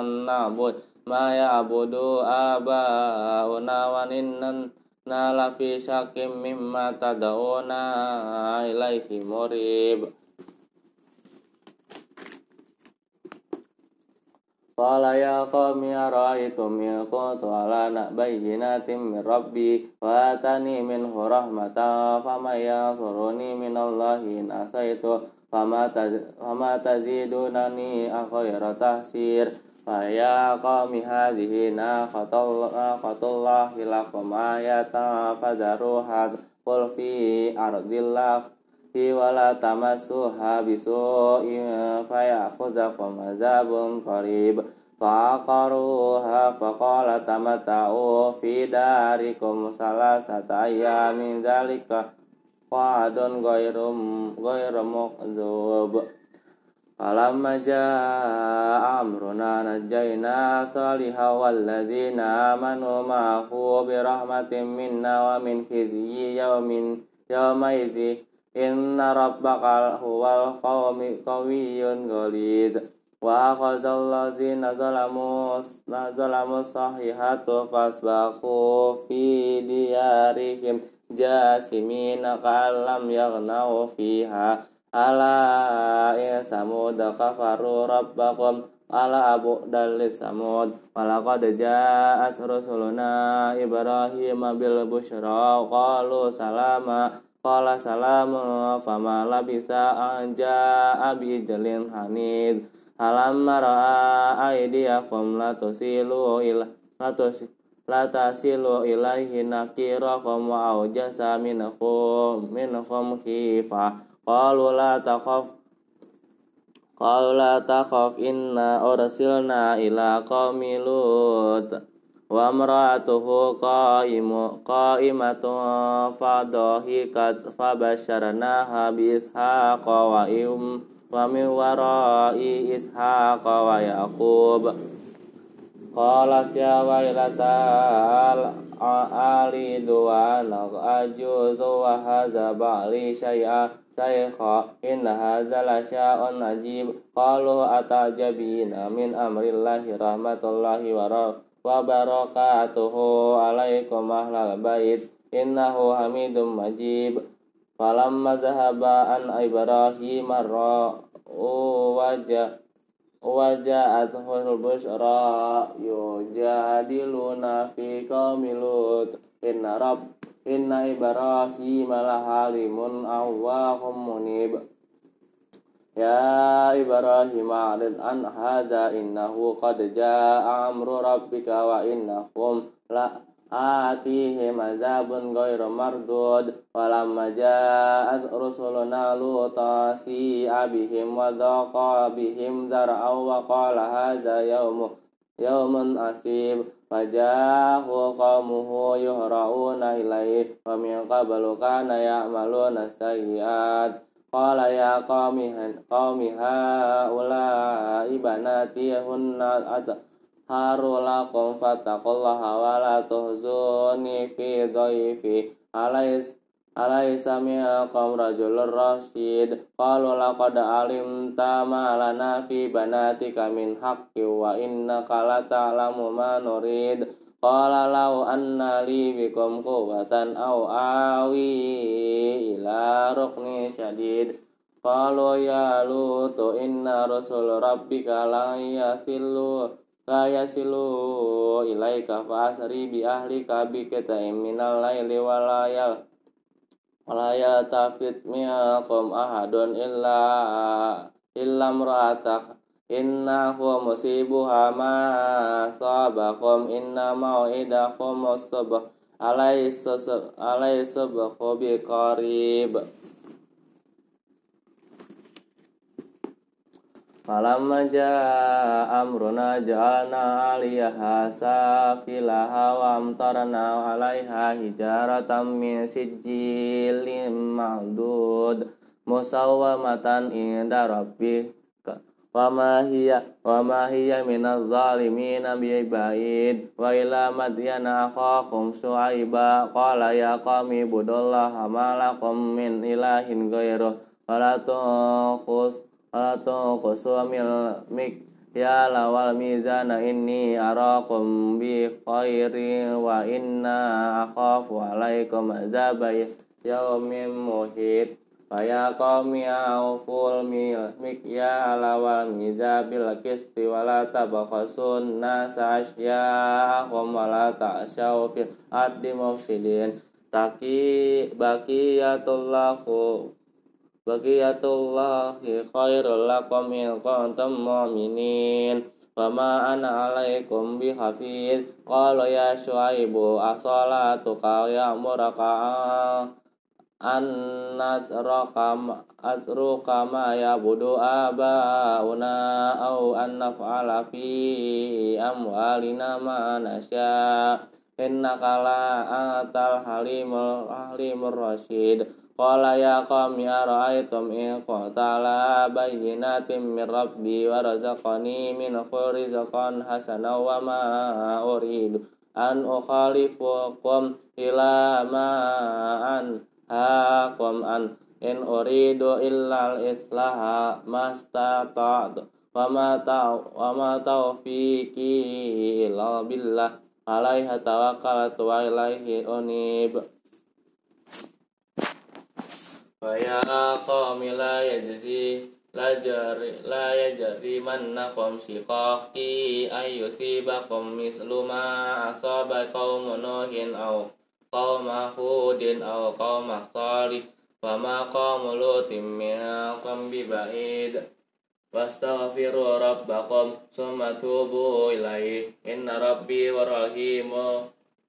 an na'bud ma ya'budu abauna wa innan na la fi syakim mimma tad'una ilaihi murib Qala ya qawmi ara'aytum in kuntu ala bayyinatin min rabbi wa atani minhu rahmatan faman yansuruni min Allahi in asaitu fama tazidunani akhayra tahsir. Fa ya qawmi hadhihi naqatullahi lakum ayatan fadharuha qul fi fi wala tamassuha bisu'in fayakhuzakum azabun qarib. Faqaruha faqala tamata'u fi darikum salasata ayyamin zalika wa'adun ghairum ghairu muqdzub Falamma jaa amruna najjayna saliha walladzina amanu ma'ahu birahmatin minna wa min inna rabbaka huwal qawmi qawiyyun ghalid. Wa akhazal ladzina zalamu zalamu sahihatu fasbahu fi diyarihim jasimina ka'allam yaghnau fiha. Ala ya samud kafaru rabbakum ala abu dalis samud walaqad ja'as rusuluna ibrahim bil busyra qalu salama qala salamun fama labisa an ja'a bi jalin hanid. Alamma ra'a aydiyakum la tusilu ila la tusilu la tasilu ilaihi nakirakum wa aujasa minkum minkum khifah qalu la takhaf Qalu la takhaf inna ursilna ila qaumi Lut wa imra'atuhu qa'imu qa'imatun fadahikat fabasyarnaha bi ishaqa wa im wa min wara'i ishaqa wa yaqub qalat ya wailata alidu wa ajuzu wa hadza ba'li syai'a Saykha inna hadza la sya'un ajib wa barakatuhu alaikum ahlal bait. Innahu hamidum majib. Falamma zahaba an ibrahim marra wajah waja'atuhul busyra yujadiluna fi qaumi lut. Inna rabb Inna Ibrahim lahalimun awwahum munib يا إبراهيم أعرض عن هذا إنه قد جاء أمر ربك وإنهم لا آتيهم عذاب غير مردود. ولما جاء رسلنا لوطا سيء بهم وذاق بهم ذرعا وقال هذا يوم يوم عصيب فجاءه قومه يهرعون إليه ومن قبل كان يعملون السيئات. Qala ya qaumi haula ibanati hunna haru lakum fattaqullaha wa la tuhzuni fi dhaifi alais Alaysa minkum rajulur rasyid Qalu laqad alimta ma lana fi banatika min haqqi wa innaka la ta'lamu ma nurid Qala law anna li bikum quwwatan aw awi ila rukni syadid. Qalu ya lutu inna rasul rabbika la yasilu la yasilu ilaika fa asri bi ahlika bi qita'in minal laili wa layal wala yaltafit minkum ahadun illa illa imra'atak innahu musibuha ma sabakum inna mau'idakum as-subh alaysa alaysa bi qarib. Falamma jaa amruna ja'alna 'aliyaha safilaha wa amtarna 'alaiha hijaratan min sijilin ma'dud musawwamatan inda rabbika wa ma hiya wa ma hiya minaz zalimin bi'baid wa ila madyana akhahum syu'aiba qala ya qami budallaha ma lakum min ilahin ghairuh wa la atau qasumil mik ya lawal mizana inni arakum bi khairi wa inna Faya qawmi awful mik ya lawal mizabil kisti wala tabakhasun nasa asya'ahum wala ta'asyaw fil ardi mufsidin. Taki bakiyatullahu Baqiyatullahi khairul lakum in kuntum mu'minin. Fama ana alaikum bihafiz. Qala ya syuaibu asalatuka ya'muraka an nazraka azruka ma yabudu abauna au an naf'ala fi nasya. Innaka la atal halimul halimur rasyid. Qala ya qawmi ara'aytum in qatala bayyinatin min rabbi wa an ukhalifukum ila ma an hakum an in uridu illal islaha mastata'tu wa ma wa ma taufiqi illa billah. Alaiha tawakkaltu wa ilaihi unib. Wa ya qawmi la yajzi la jari la yajri mannakum shiqaqi ayyusibakum mislu ma asaba qaumun nuhin aw qauma hudin aw qauma salih Fama qamu lutim minkum biba'id Wastaghfiru rabbakum Summa tubu ilaihi Inna rabbi wa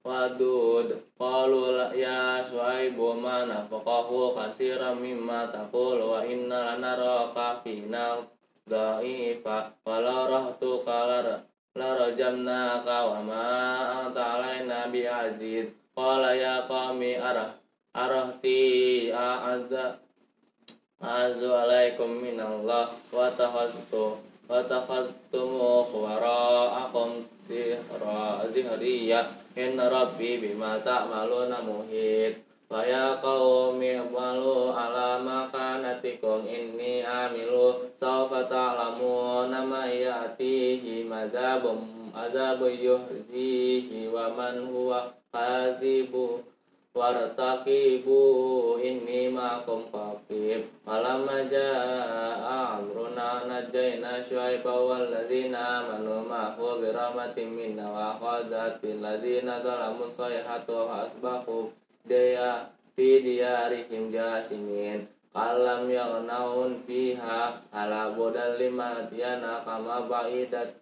Wadud Qalu ya suaibu ma nafaqahu Kasiran mimma taqul Wa inna lanaraka fina Da'ifa Walau rahtu kalar Larajamnaka wa Qala ya qami arah arahti a'adza. Azu alaikum minallah wa takhaztu wa takhaztumu wara'akum zihra zihriya. Inna rabbi bima ta'maluna muhit. Wa ya qaumi malu ala makanatikum inni amilu. Sawfa ta'lamuna ma ya'tihi mazabum azabu yuhzihi wa man huwa kazibu wartaqibu inni ma'akum qaqib falamma jaa amruna najjayna syuaiba wal ladzina amanu ma'ahu bi rahmatin minna wa akhadhat bil ladzina zalamu sayhatu asbahu daya fi diyarihim jasimin. Kalam yaghnaun fiha ala bodal lima tiana kama ba'idat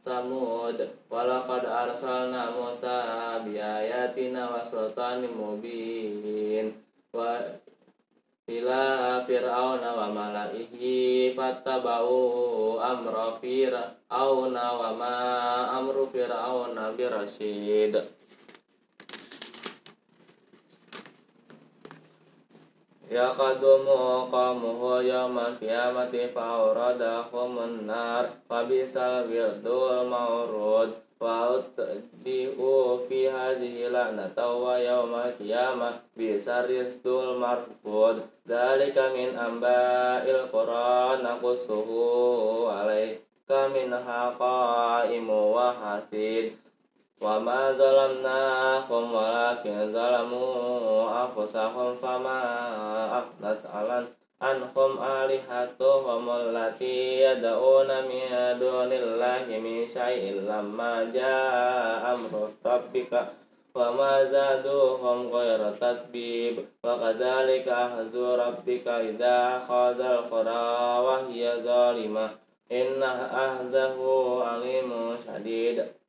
Samud walaqad arsalna Musa biayatina wa sultanin mubin. Wa ila fir'auna wa malaihi fattaba'u amra fir'auna ma amru fir'auna birasyid Yaqadumu qamuhu yawmal qiyamati fa'uradahum nar. Fabisal wirdul mawrud Wa utbi'u fi hadhihi la'nata wa yawmal qiyamah Bisaristul marfud. Dalika min amba'il quran وما ظلمناهم ولكن ظلموا أنفسهم فما أغنت عنهم آلهتهم التي يدعون من دون الله من شيء لما جاء أمر ربك وما زادوهم غير تتبيب وكذلك أخذ ربك إذا أخذ القرى وهي ظالمة إن أخذه عليم شديد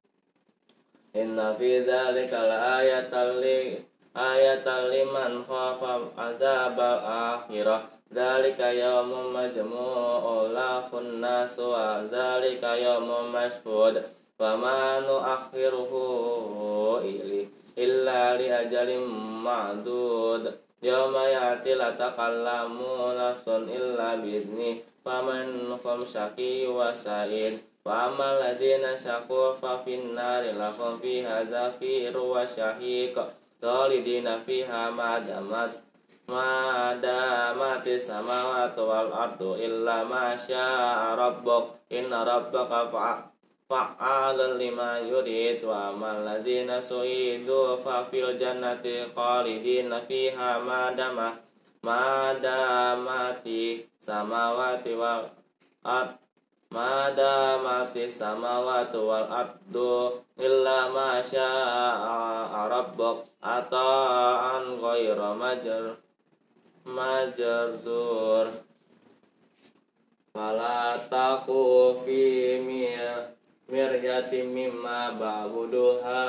Inna fi dzalika laayatan li ayatan liman khafa azabal akhirah. Dzalika yaumun majmu'u lahun nasu wa dzalika yaumun mashhud. Wa ma nu'akhiruhu illa li ajalin ma'dud. Yawma ya'ti la takallamu nafsun illa bi'idnih Faman hum syaqi wa sa'id Wa amal ladzina syaqu fa finnari lahum fiha zafiru wa syahiq khalidina fiha ma damat ma damati wal ardu illa ma syaa rabbuk inna rabbaka fa'alun lima yurid wa amal su'idu fa fil jannati khalidina fiha ma damah ma damati samawati wal ardu Mada mati samawati wal ardu illa ma syaa rabbuk. Ata'an ghayra majr majrzur fala taqu fi mir miryati mimma ba'buduha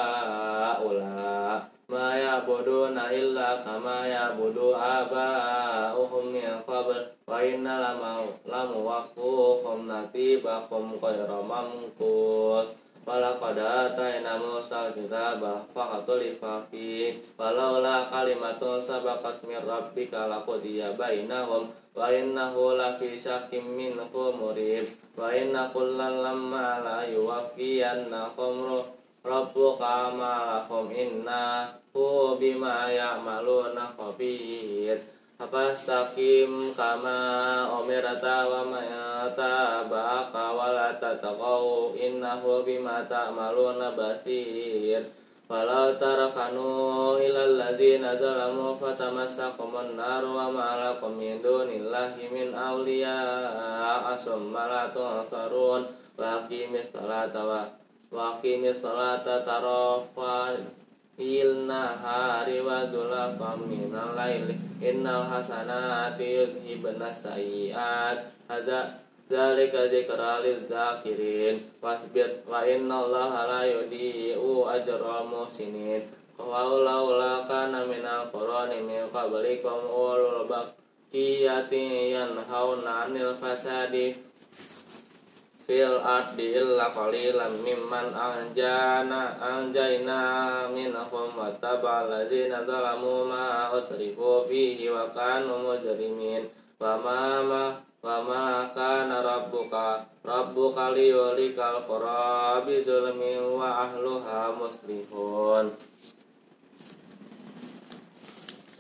ula ma ya'buduna illa kama ya'budu aba'uhum min qabl. Wa inna lamau lamu wafuhum nasibakum khayra mamkus. Walaqad atayna Musa al-kitaba faqatulifa fi. Walaula kalimatun sabaqat min rabbika laqudiya bainahum. Wa innahu lafi syakkim minhu murib. Wa inna kullan lamma la yuwaffiyannahum rabbuka ma lahum inna hu bima ya'maluna khabir. Fastaqim kama umirata wa ma yatabaka wa la tataqaw innahu bima ta'maluna basir. Walau tarakanu ilal ladzina zalamu fatamassakumun nar wa ma lakum min dunillahi min awliya. Asumma la tunsarun wa aqimis salata wa wa aqimis salata tarafa hari wa zulafam minal laili. Innal hasanati yuzhibna sayiat hadza Zalika zikra lidzakirin wasbir wa innallaha la yudhi'u ajral muhsinin. Qawlaula kana minal qurani min qablikum ulul baqiyati yanhauna 'anil fasadi fil ardi illa qalilan mimman anjana anjayna minhum wa tabal zalamu ma utrifu fihi wa kanu mujrimin. Wa ma wa ma kana rabbuka rabbuka liyulikal qura bi zulmin wa ahluha muslihun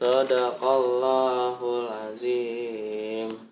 Sadaqallahul azim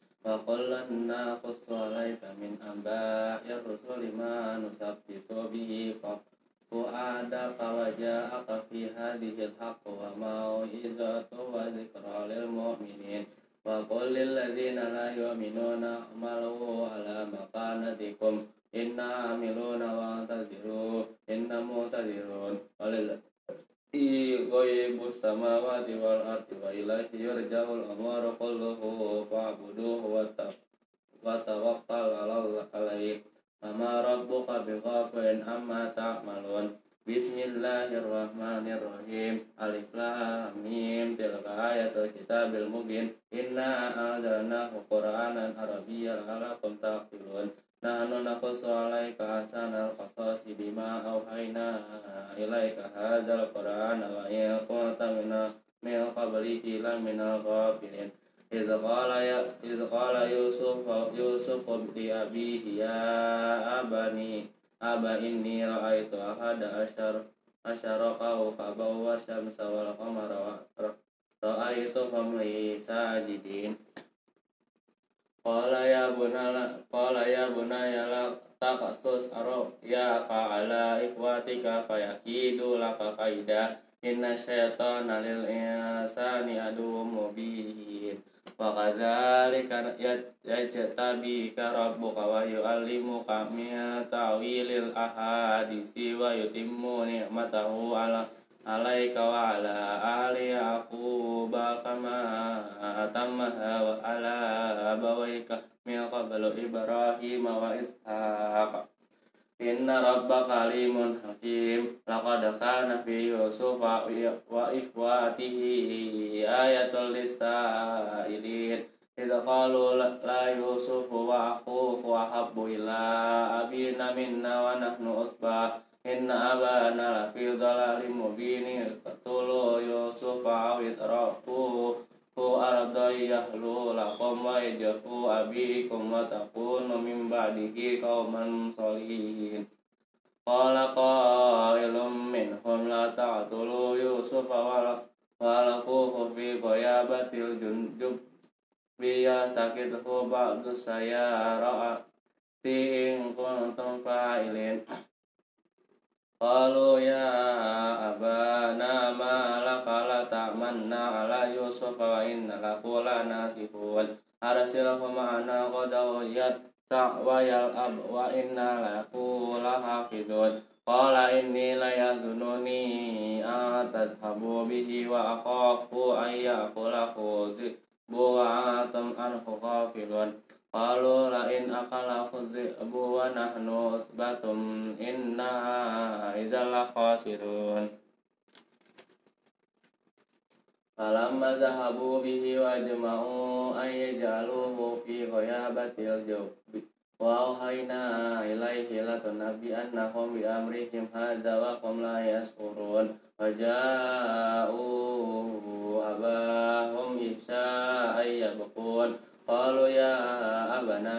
wa qulna naqussu alayka min amba'ir rusuli ma nusabbitu bihi fa fu'adaka wa ja'aka fi hadhihi al-haqq wa mau'izatu wa dhikra lil mu'minin. Wa qul lil ladzina la yu'minuna amalu ala makanatikum inna amiluna wa taziru inna mutazirun walil ghaibus samawati wal ardi wa ilaihi yurja'ul amru kulluhu fa'buduhu wa wa tawakkal 'alaihi Ama rabbuka bighafilin amma ta'malun Bismillahirrahmanirrahim Alif Lam Mim Tilka ayatul kitabil mubin Inna a'zanahu Qur'anan Arabiyyan Alakum taqilun Nahnu naqussu alaika ahsanal qasasi bima auhayna ilaika hadzal qur'ana wa in kunta min qablihi laminal ghafilin إذ قال يا إذ قال يوسف يوسف لأبيه يا أبني أبا إني رأيت أحد عشر عشر كوكبا والشمس والقمر رأيتهم لي ساجدين Qala ya bunala qala ya bunaya la taqassus aro ya ka ala ikhwatika fayakidu laka kaida inna syaitana lil insani aduwwum mubin. Wa kadzalika ya, yajtabika rabbuka wa yu'allimuka min ta'wilil ahadisi wa yutimmu ni'matahu ala alaika wa ala ali yaquba kama atammaha wa ala abawaika min qablu ibrahim wa ishaq inna rabbaka alimun hakim. Laqad kana fi yusufa wa ikhwatihi ayatul lisailin idza qalu la yusufu wa akhuhu wa habbu ila abina minna wa nahnu Inna abana la fi dhalalim mubini Qatulu Yusuf awit rafuhu Hu ardai yahlu lakum wa ijafu abikum wa takunu min ba'dihi qawman solihin Qala qailum minhum la ta'tulu Yusuf wa lakuhu fi bayabatil junjub Biya takidhu ba'du sayara Ti'in kuntum fa'ilin. قالوا يا أبانا ما لك لا تأمنا على يوسف وإن له لناسفون أرسله معنا غدا ويلأب وإنا له لحافظون قال إني ليحزنني أن تذهبوا به وأخاف أن يأكله الذئب وأنتم عنه غافلون Qalu la'in akala khuzibu wa nahnu usbatum inna idzal khasirun. Falamma zahabu bihi wa jama'u an yaj'aluhu fi hai na wa hilatun ilaihi an annahum bi amrihim hadza wa qum la yasqurun wa ja'u abahum isha'a yabqun. قالوا يا أبنا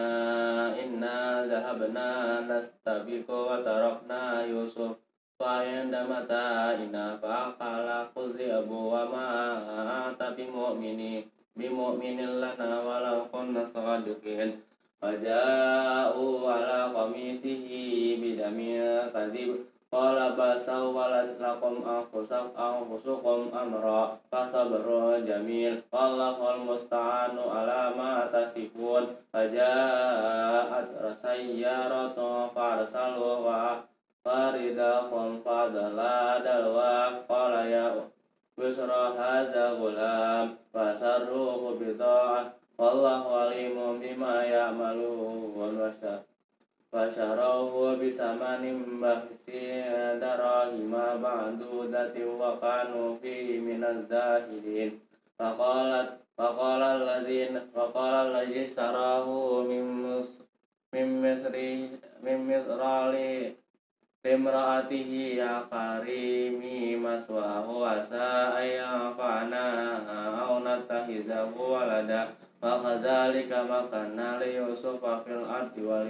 إنا ذهبنا نستبق وتركنا يوسف فعند متاعنا فأقل الذئب وما أنت بمؤمن بمؤمن لنا ولو كنا صادقين فجاءوا على قميصه بدم كذب Qala basau walas lakum anfusak anfusukum amra Fasabrun jamil. Wallahul musta'anu ala ma tasifun. Faja'at rasayyaratu farsalu wa Faridahum fadala dalwa Qala ya Busra haza gulam Fasarruhu bida'ah Wallahu alimun bima ya'malun Wasyarakat فشروه بثمن بخس دراهم معدودة وكانوا فيه من الزاهدين فقالت فقال الذين فقال الذي اشتراه من مصر من مصر من مصر Limraatihi ya karimi maswahu asa ayyanfa'na aw nattakhizahu walada wa kadzalika makanna li yusufa fil ardi wa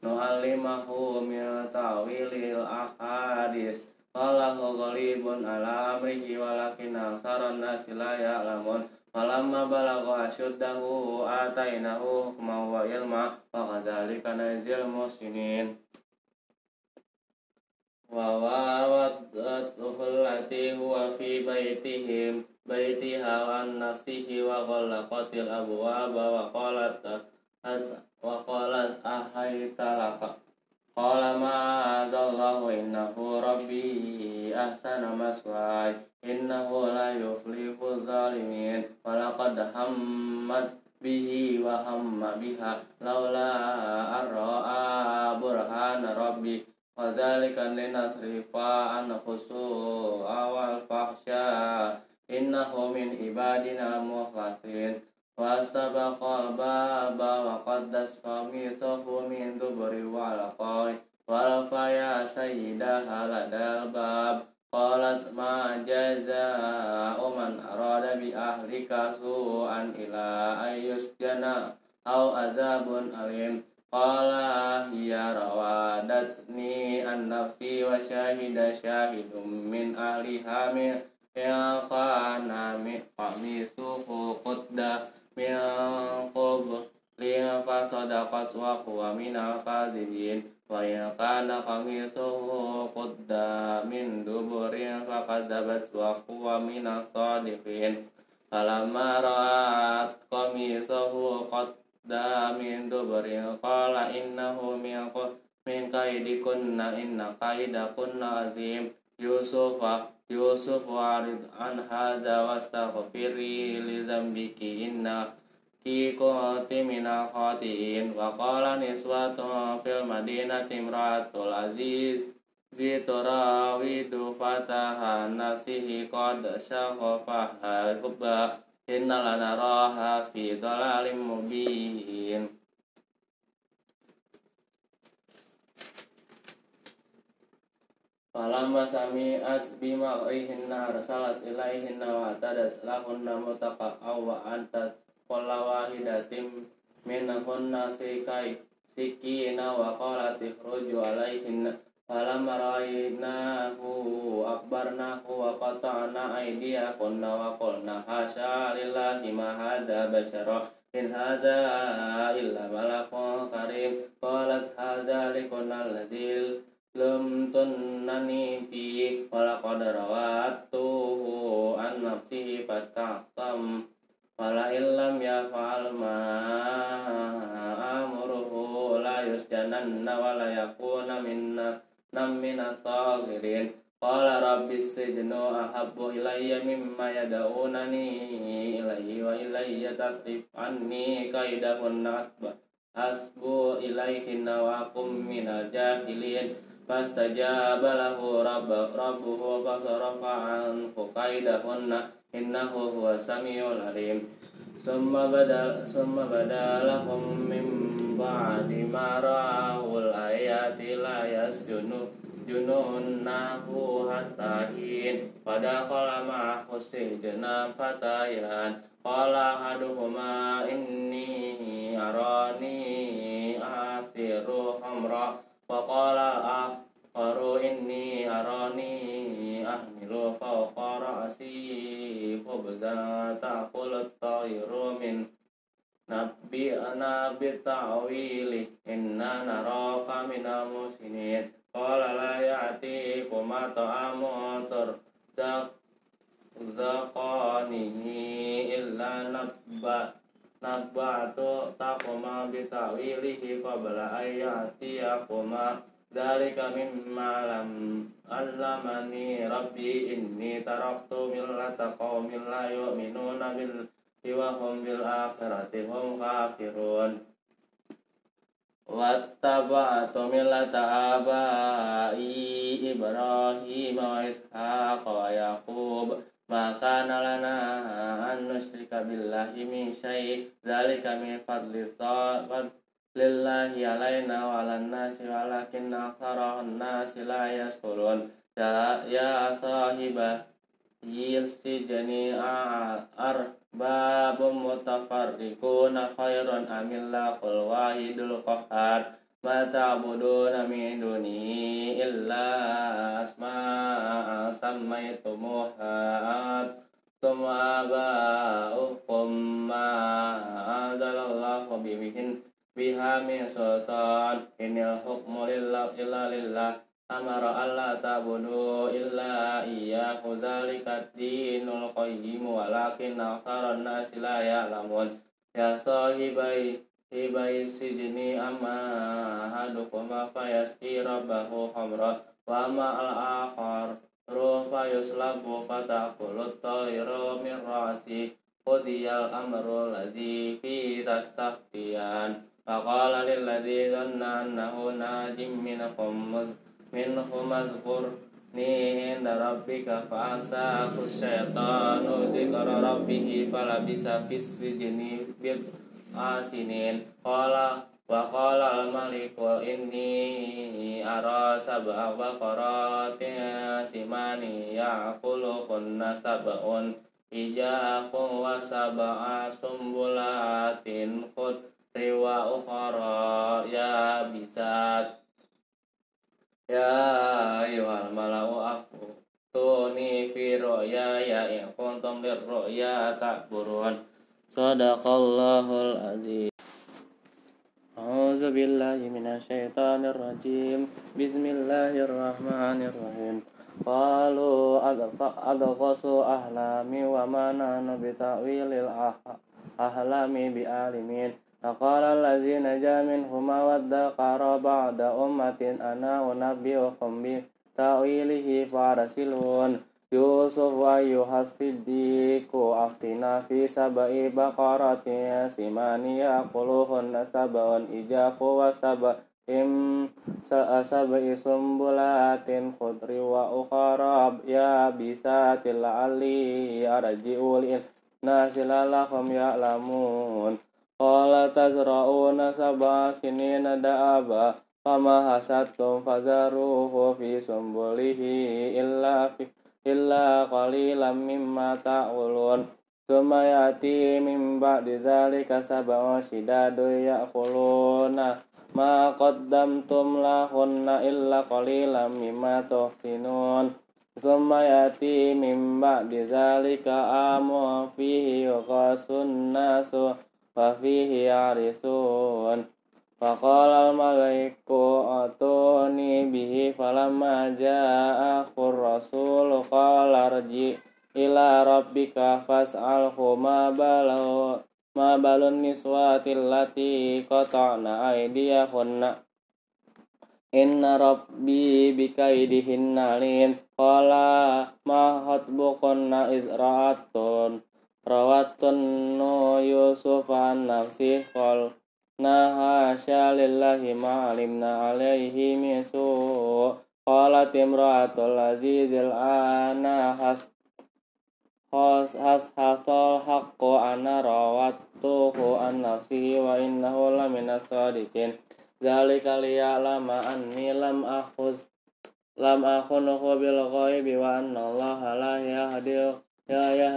nu'allimahu mil ta'wilil ahadis. Qalahu ghalibun ala amrihi walakin aksaran nasi la ya'lamun. Falamma balagha ashuddahu atainahu hukman wa ilma wa kadzalika najzil muhsinin. Wa wawadathu allati huwa fi nafsihi wa ghallaqatil abwaaba wa qalat wa qala ahaita laka qala ma'azallahu innahu rabbi ahsana maswai innahu la yuflihu zalimin wa laqad hammat bihi wa hamma biha laula arra'a burhana rabbi wa dhalika linasrifa anhu su'a wal fahsya innahu min ibadina واستبق الباب وقدس قميصه من دبر وعلقاء ورفع يا سيدها لدى الباب قالت ما جزاء من أراد بأهلك سوءا إلى أن يسجن أو عذاب أليم Qala hiya rawadatni an nafsi wa syahida syahidum min ahliha min ya kana mi qudda min qub liya fa sadaqat wa huwa min al-kadhibin wa ya kana qamisuhu qudda min duburin fa kadzabat wa huwa min as-sadiqin falamma ra'at qamisuhu qad da min dubarin yusuf warid an hadza wastaghfiri li dzambiki inna ki kunti minal khatiin wa qala niswatu fil madinati imratul aziz ziturawidu fataha nafsihi qad syaghafaha hubba Inna lanaraha fi dhalalim mubin Falamma sami'at bima rihinna rasalat ilaihinna wa tadat lahunna mutaqa'aw wa antat kulla wahidatim minahunna sikai sikina wa qalat ikhruju alaihinna. Falamma ra'aynahu akbarnahu wa qata'na aydiyakunna wa qulna hasya lillahi ma hadha bashara in hadha illa malakun karim. Qalat hadha likunna alladhi lam tunnani fi wa laqad rawatuhu an nafsihi fastaqtam wala illam yaf'al ma amuruhu la yusjananna wa la yakuna minna nam minas sagirin. Qala rabbi sijnu ahabbu ilayya mimma yad'unani ilayhi wa ilayya tasrif anni kaidahun nasba asbu ilayhi wa kum minal jahilin فاستجاب له رب ربه فصرف عنه كيدهن إنه هو السميع العليم ثم بدا ثم بدا لهم من بعد ما رأوا الآيات لا يسجنون jununnahu hatta hin Fadakhala ma'ahu sijna fatayan Qala haduhuma inni arani asiru khamra Wa qala akharu inni arani ahmilu fawqa ra'si Khubza ta'kul at-tayru min Nabi ana bita'wili Inna naraka minal musinin Qala la ya'tikum ta'amun turzaqanihi illa nabba nabba'tu taquma bitawilihi qabla ayyatiyakuma Dalika mimma lam allamani rabbi inni taraktu millata qawmin la yu'minuna bil wa hum bil akhirati hum kafirun wattaba'tu millata abai Ibrahim wa Ishaq wa Yaqub ma kana lana an nusyrika billahi min syai' dzalika min fadli lillahi alaina wa 'alan nasi walakin aktsarahun nasi la yashkurun. Ya ya sahibah yilsijani ar babum mutafarriquna khairan amillahul wahidul qahhar ma ta'buduna min duni illa asma'a sammaytumuha thumma ba'ukum ma anzalallahu bihin biha min sultan. Inil hukmu lillah illa lillah. Amara alla ta'budu illa iyyahu. Dzalika dinul qayyim walakin aktsaran nasi la ya'lamun. Ya sahibai hibai sijni amma hadukuma fayaski rabbahu khamra wa ma al-akhar. Ruh fayuslabu fatakulut tayru min rasi. Qudiyal amru ladzi fi tastaftiyan. Faqala lil ladzi dhanna annahu najim minakum minhum azkurni inda rabbika fa'asa syaitanu zikra rabbihi falabisa fis sijni bid asinin. Qala wa qala al maliku inni ara sab'a baqaratin simani ya'kulu kunna sab'un. Ijaku wa sab'a sumbulatin khudri wa ukhara ya bisat Ya ayuhal malau afu Tuni fi roya ya in kuntum lir roya tak burun Sadaqallahul azim A'udzu billahi minasyaitonir rajim Bismillahirrahmanirrahim Qalu adghasu ahlami wa mana nabita'wilil ahlami bi alimin فقال الذي نجا منهما وادكر بعد أمة أنا أنبئكم بتأويله فارسلون يوسف أيها الصديق أفتنا في سبع بقرات سمان يأكلهن سبع إجاف وسبع سبع سنبلات خضر وأخرى يابسات لعلي أرجع للناس لعلهم يعلمون Qala tazra'una sab'a sinina da'aba Fama hasadtum fazaruhu fi sumbulihi illa fi illa qalilan mimma ta'ulun. Suma yati min ba'di dhalika sabawa shidadu ya'kuluna Ma qaddamtum lahunna illa qalilan mimma tuhsinun. Suma yati min ba'di dhalika amu fihi yuqasun nasu Wa fihi arisun Faqala al-malaiku atuni bihi falamma ja'ahu rasul qala rji ila rabbika fas'alhu ma balau na balun niswatil lati qata'na aydiyahunna. Inna rabbi bikaidihinna lin Qala ma mahotbokon na Rawatun nu yusuf an nafsih qala hasya lillahi ma alimna alaihi min su' qalat imra'atul azizil ana has has has hasal haqqu ana rawattuhu an nafsihi wa innahu laminas sadiqin. Zalika liya'lama anni lam akhuz lam akhunuhu bil ghaibi wa anna Allah la yahdi ya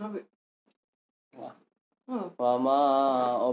kaidal khainin fama Wama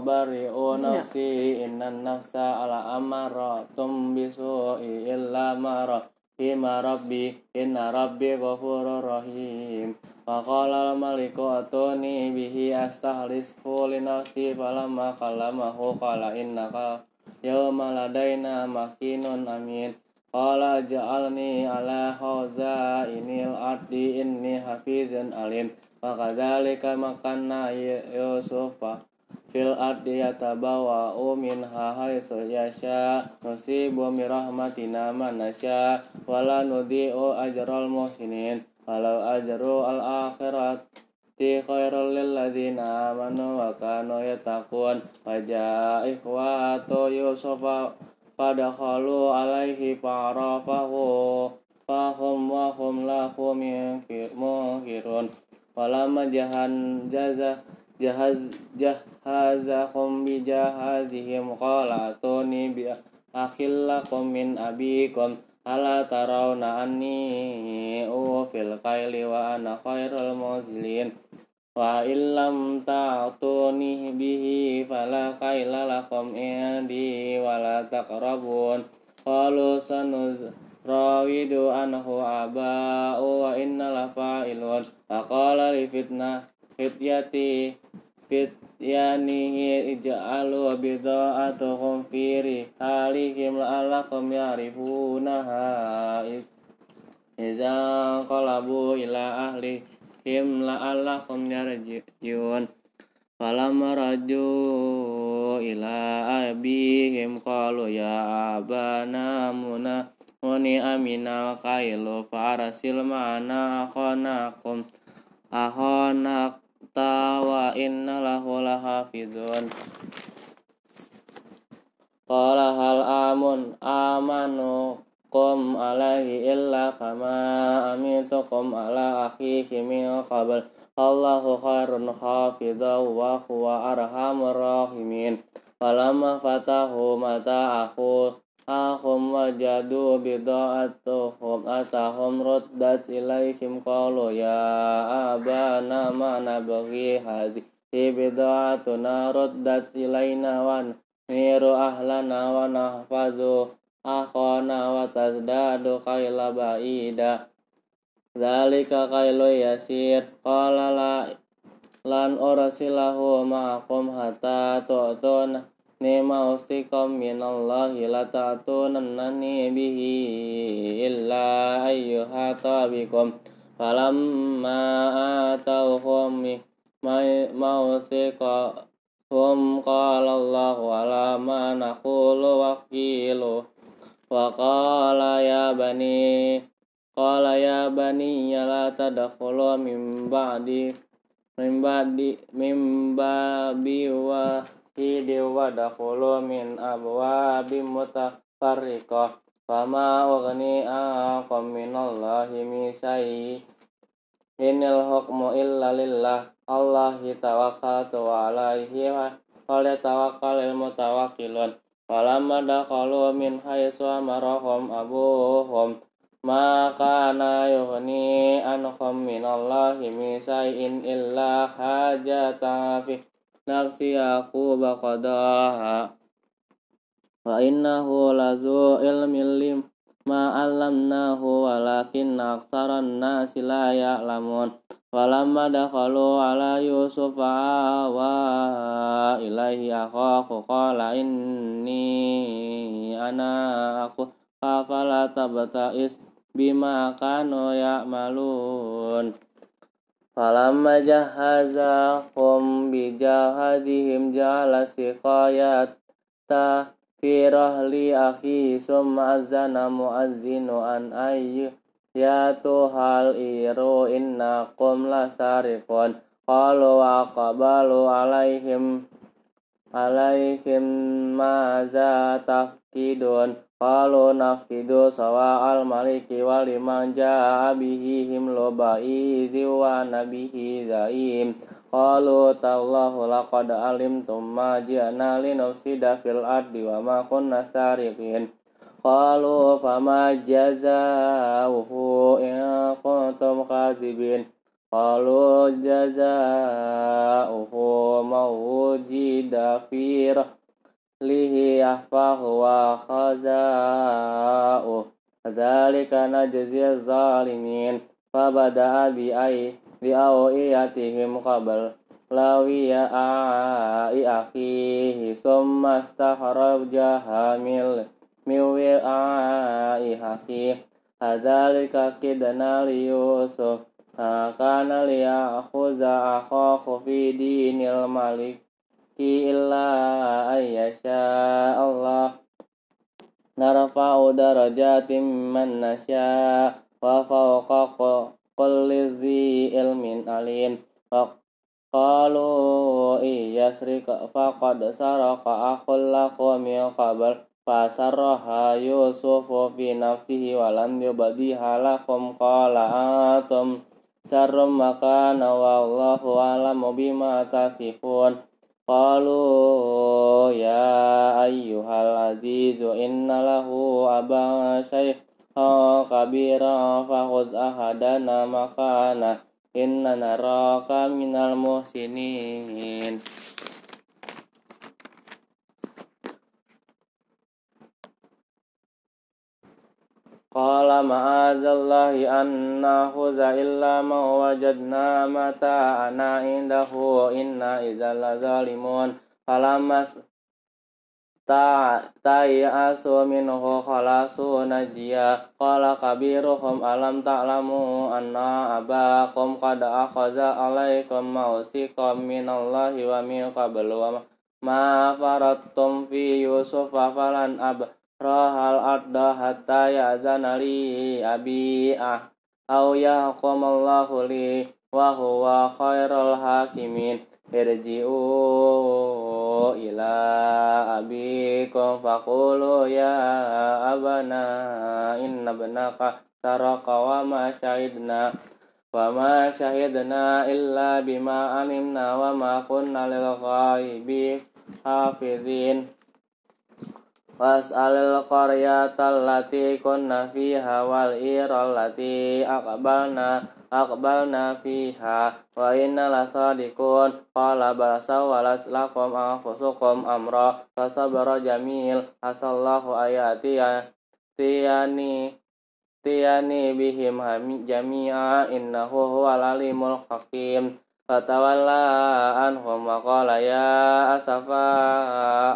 ubari'u nafsi innan nafsa ala amaratum bisu'i illa mara Hima rabbi inna rabbi ghafurur rahim. Faqala al-maliku atuni bihi astahlishu li nafsi falamma kallamahu qala innaka yawma ladaina makinun amin. Qala ja'alni ala hauza inil ardi inni hafizun alim Fakadzalika makanna Yusufa fil ardi yatabawa'u minha haitsu yasha nusibu bi rahmatina man nasya wala nudhi'u ajral muhsinin walau ajru al akhirati khairul lil ladzina amanu wa kanu yattaqun faja ikhwatu yusufa fadakhalu alaihi fa'arafahu fahum wa hum lahu munkirun walamma jahan jaza jahaz jahazahum bi jahazihim qala atuni bi akhillakum min abikum. Ala tarawna anni fil kaili wa ana khairul muzilin wa illam ta'tuni bihi fala kaila lakum indi wala taqrabun. Qalu sanuz rawidu anhu aba'u wa inna la fa'ilun faqala li fitnah fityati fityanihi ij'alu bida'atuhum fi rihalihim la'allakum ya'rifunaha Iza qalabu ila ahlihim la'allakum yarji'un. Falamma raju ila abihim qalu ya abana muna Muni aminal kailu farasil ma'ana akhonakum Akhonak tawa inna lahu lahafizun. Qala hal amun amanu kum alaihi illa kama amitukum ala akhihi min qabl. Allahu khairun hafidha wa huwa arhamur rahimin. Falamma fatahu mata'ahu ahum wajadu bida'atuhum atahum ruddat ilaihim qalu ya abana ma nabghi hadhihi bida'atuna ruddat ilaina wa niru ahlana wa nahfazu akhana wa tazdadu kaila ba'ida. Zalika kailu yasir. Qala la lan orasilahu ma'akum hatta tu'tun Nima ustiqam minallahi la ta'tunannani bihi illa ayyuha tabikum. Falamma atauhum ma'ustiqa hum qala Allahu ala ma naqulu wakilu wa qala ya bani qala ya bani la tadkhulu min ba'di min ba'di min babi wa hidi wa dakhulu min abwabi mutafarriqah fama ughni aqam minallahi min syai inil hukmu illa lillah. Allahi tawakkaltu wa alaihi wa falyatawakkalul mutawakkilun. Falamma dakhalu min haitsu amarahum abuhum. Ma kana yughni anhum minallahi min syai'in illa hajata fi nafsi yaqub qadaha wa innahu lazu ilmin lim ma 'allamnahu walakin aktsaran nasi la ya'lamun. Falamma dakhalu ala yusuf wa ilaihi akhahu qala inni ana aku afala tabta'is bima kanu ya'malun falamma jahazahum bijahazihim ja'ala siqayata fi rahli akhi summa azana muazzinu an ayyu ya tuhal iru innakum lasariqun qalu wa qabalu qalu nafkidu sawa al maliki wa liman jaa bihi baizi wa nabihi zaim. Qalu tallahu laqad alimtum ma ji'na linufsida fil ardi wa ma kunna sariqin. Qalu fama jazaohu in kuntum kadzibin qalu jazaohu mawjida fi lihi yahfahu wa khaza'u dzalika najzi zalimin fabada'a bi ay bi awiyatihim qabl lawiya ai akhihi summa stakhrajaha mil miwi'ai haki hadzalika kidna li yusuf kana liya'khuza akhahu fi dinil malik illa ayyasha Allah. Narfa'u darajatin man nasya wa fawqa kulli ilmin alim. Qalu iyasrika faqad saraka akhul lahu min qabl. Fasarraha yusufu fi nafsihi wa lam yubdiha lakum. Qala atum sarrum makana wallahu alamu bima tasifun qalu ya ayyuhal azizu inna lahu aban shaykhan kabira fakhuz ahadana makana inna naraka minal muhsinin Qala ma'azallahi an nahuza illa ma wajadna mata'ana indahu inna idzal zalimun falamas ta'asu minhu khalasu najia qala kabiruhum alam ta'lamu anna abakum qad akhaza alaikum mawsiqam minallahi wa min fi yusufa falan ab rahal arda hatta ya'zana li abi ah au yahkumallahu li wa huwa khairul hakimin. Irji'u ila abikum faqulu ya abana inna benaka saraka wa ma syahidna wa ma syahidna illa bima alimna wa ma kunna lil ghaibi hafizin Was'alil qaryata allati kunna fiha wal ira allati aqbalna aqbalna fiha. Wa inna lasadiqun qala bal sawalat lakum anfusukum amra fasabara jamil asallahu ayati tiyani tiyani bihim jami'a innahu huwal alimul hakim fatawalla anhum wa ya asafa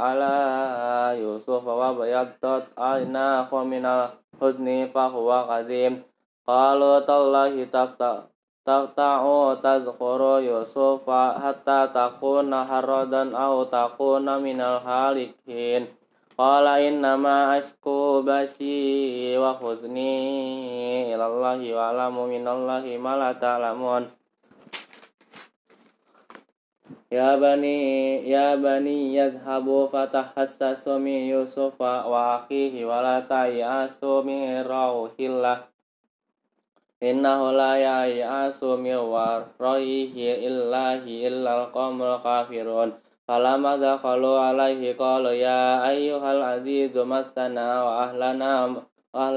ala yusuf wa bayaddat aynahu minal huzni fa huwa qadim qalu tallahi tafta taqta'u tazkuru yusufa hatta takuna haradan aw takuna minal halikin. Qala innama ashku bashi wa huzni ilallahi wa alamu minallahi ma la ta'lamun Ya bani ya bani yazhabu fatahassasu min yusufa wa akhihi wa la ta'yasu min rauhillah innahu la ya'yasu min waraihi illahi illal qawmul kafirun falamma dakhalu alaihi qalu ya ayyuhal azizu massana wa ahlana wa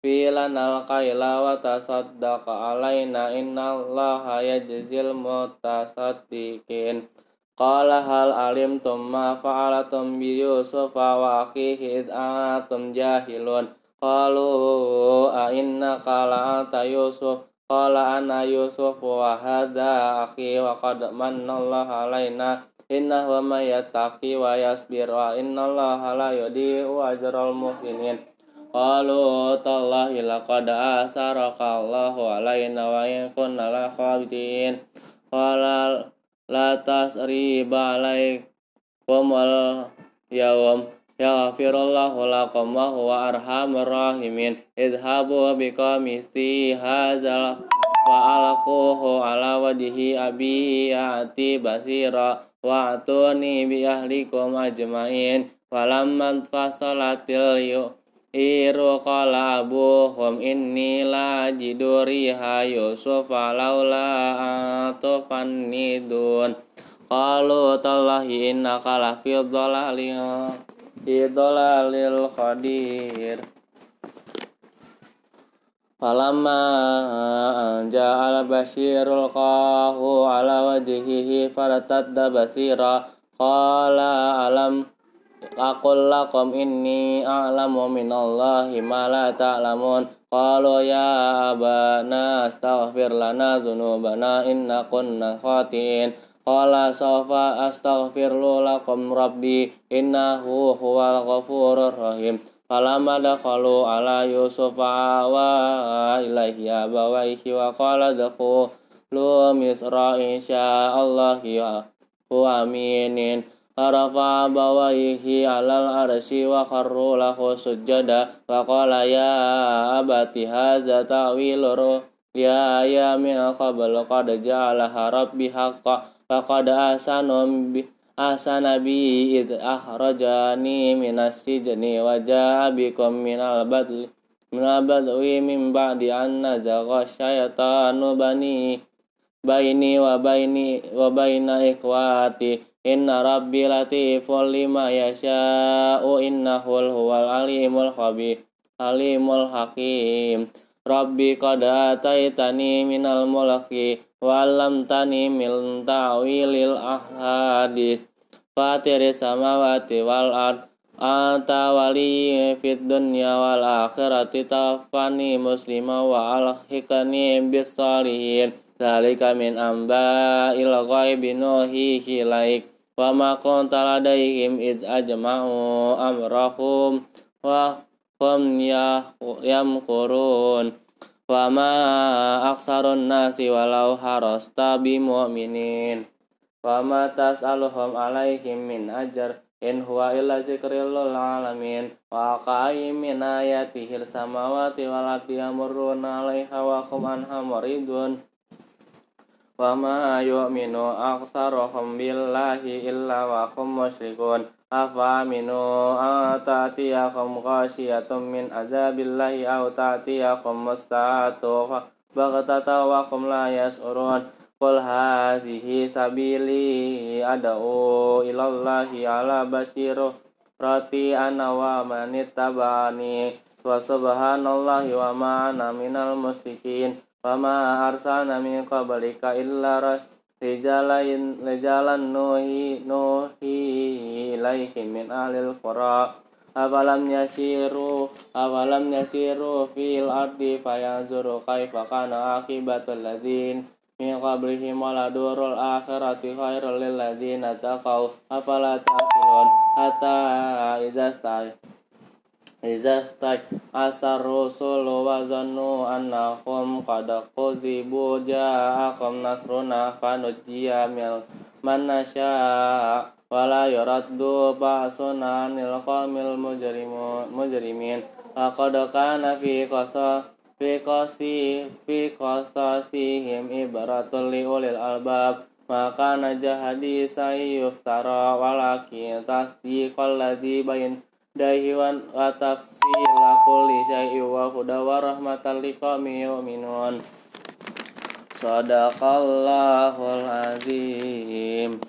Filanal kaila wa tasaddaqa alaina innallaha yajzil mutasaddiqin. Qala hal alimtum ma fa'alatum bi Yusufa wa akhihi antum jahilun? Qalu a innaka la anta Yusuf. Qala ana Yusuf wa hadha akhi wa qad manallahu alaina. Innahu may yattaqi wa yasbir wa innallaha la yudi'u ajral muhsinin Qalu tallahi laqad asaraka Allahu alaina wa in kunna la khabitin. Qala la tasriba alaikum al yawm. Yaghfirullahu lakum wa huwa arhamur rahimin. Idhabu biqamisi hadzal wa alquhu ala wajhi abi ya'ti basira wa atuni bi ahlikum ajmain. Falamman fasalatil iru qala abuhum inni la jiduriha yusuf laula atufannidun. Qalu tallahi innaka lafi dhalalin Idolalil khadir. Falamma ja'al basirul qahu ala wajhihi faratadda basira. Qala alam aqul lakum inni a'lamu minallahi ma la ta'lamun. Qalu ya abana astaghfir lana zunubana inna kunna khatiin. Qala sawfa astaghfiru lakum rabbi innahu huwal ghafurur rahim. Falamma dakhalu ala Yusuf wa ilaihi abawaihi wa qala dakhulu misra insya Allah ya aminin Farafa abawaihi alal arsi wa kharru lahu sujada wa qala ya abati hadza ta'wilu ya ya min qabl qad ja'alaha rabbi haqqan faqad ahsanum bi ahsana bi id akhrajani minas sijni wa jaa bikum minal badli minal badwi min ba'di an nazagha syaitanu inna rabbi latiful lima yasha'u innahul huwal alimul khabir alimul hakim. Rabbi qad ataitani minal mulki walam tani min ta'wilil ahadis. Fatiris samawati wal ard anta wali fid dunya wal akhirati tafani muslima wa alhiqani bis salihin Dalika min amba il ghaibi nuhihi laik wa ma kunta ladaihim id ajma'u amrahum wa hum yamkurun. Wa ma aksarun nasi walau harasta bimu'minin. Wa ma tas'aluhum alaihim min ajar In huwa illa zikril alamin. Wa aqai min ayatihil samawati wal ardi yamurruna alaiha wa hum anha muridun Wa ma yu'minu aksaruhum billahi illa wa Afaminu atatiyakum khasyiatum min azabillahi aw tatiyakum musta'atu baghtata wa kum ad'u ilallahi ala basiru rati minal musyrikin wa ma arsalna min qablika illa rasul Rijalain rijalan nuhi nuhi ilaihim min ahlil qura. Awalam yasiru awalam yasiru fil ardi fayanzuru kaifa kana akibatul ladzin min qablihim waladurul akhirati khairul lil ladzina taqaw. Afala ta'qilun hatta idza Iza stak asar rusul wa zannu annahum qad quzibu ja'akum nasruna fanujjiya mil man nasya wala yuraddu ba'suna anil qawmil mujrimin. Laqad kana fi qasa fi qasi fi qasasihim ibratul li ulil albab. Maka najahadi sayyuftara walakin tasdiqal ladzi bayin dahiwan wa tafsila kulli syai'in wa huda wa rahmatan liqaumin yu'minun. Sadaqallahul azim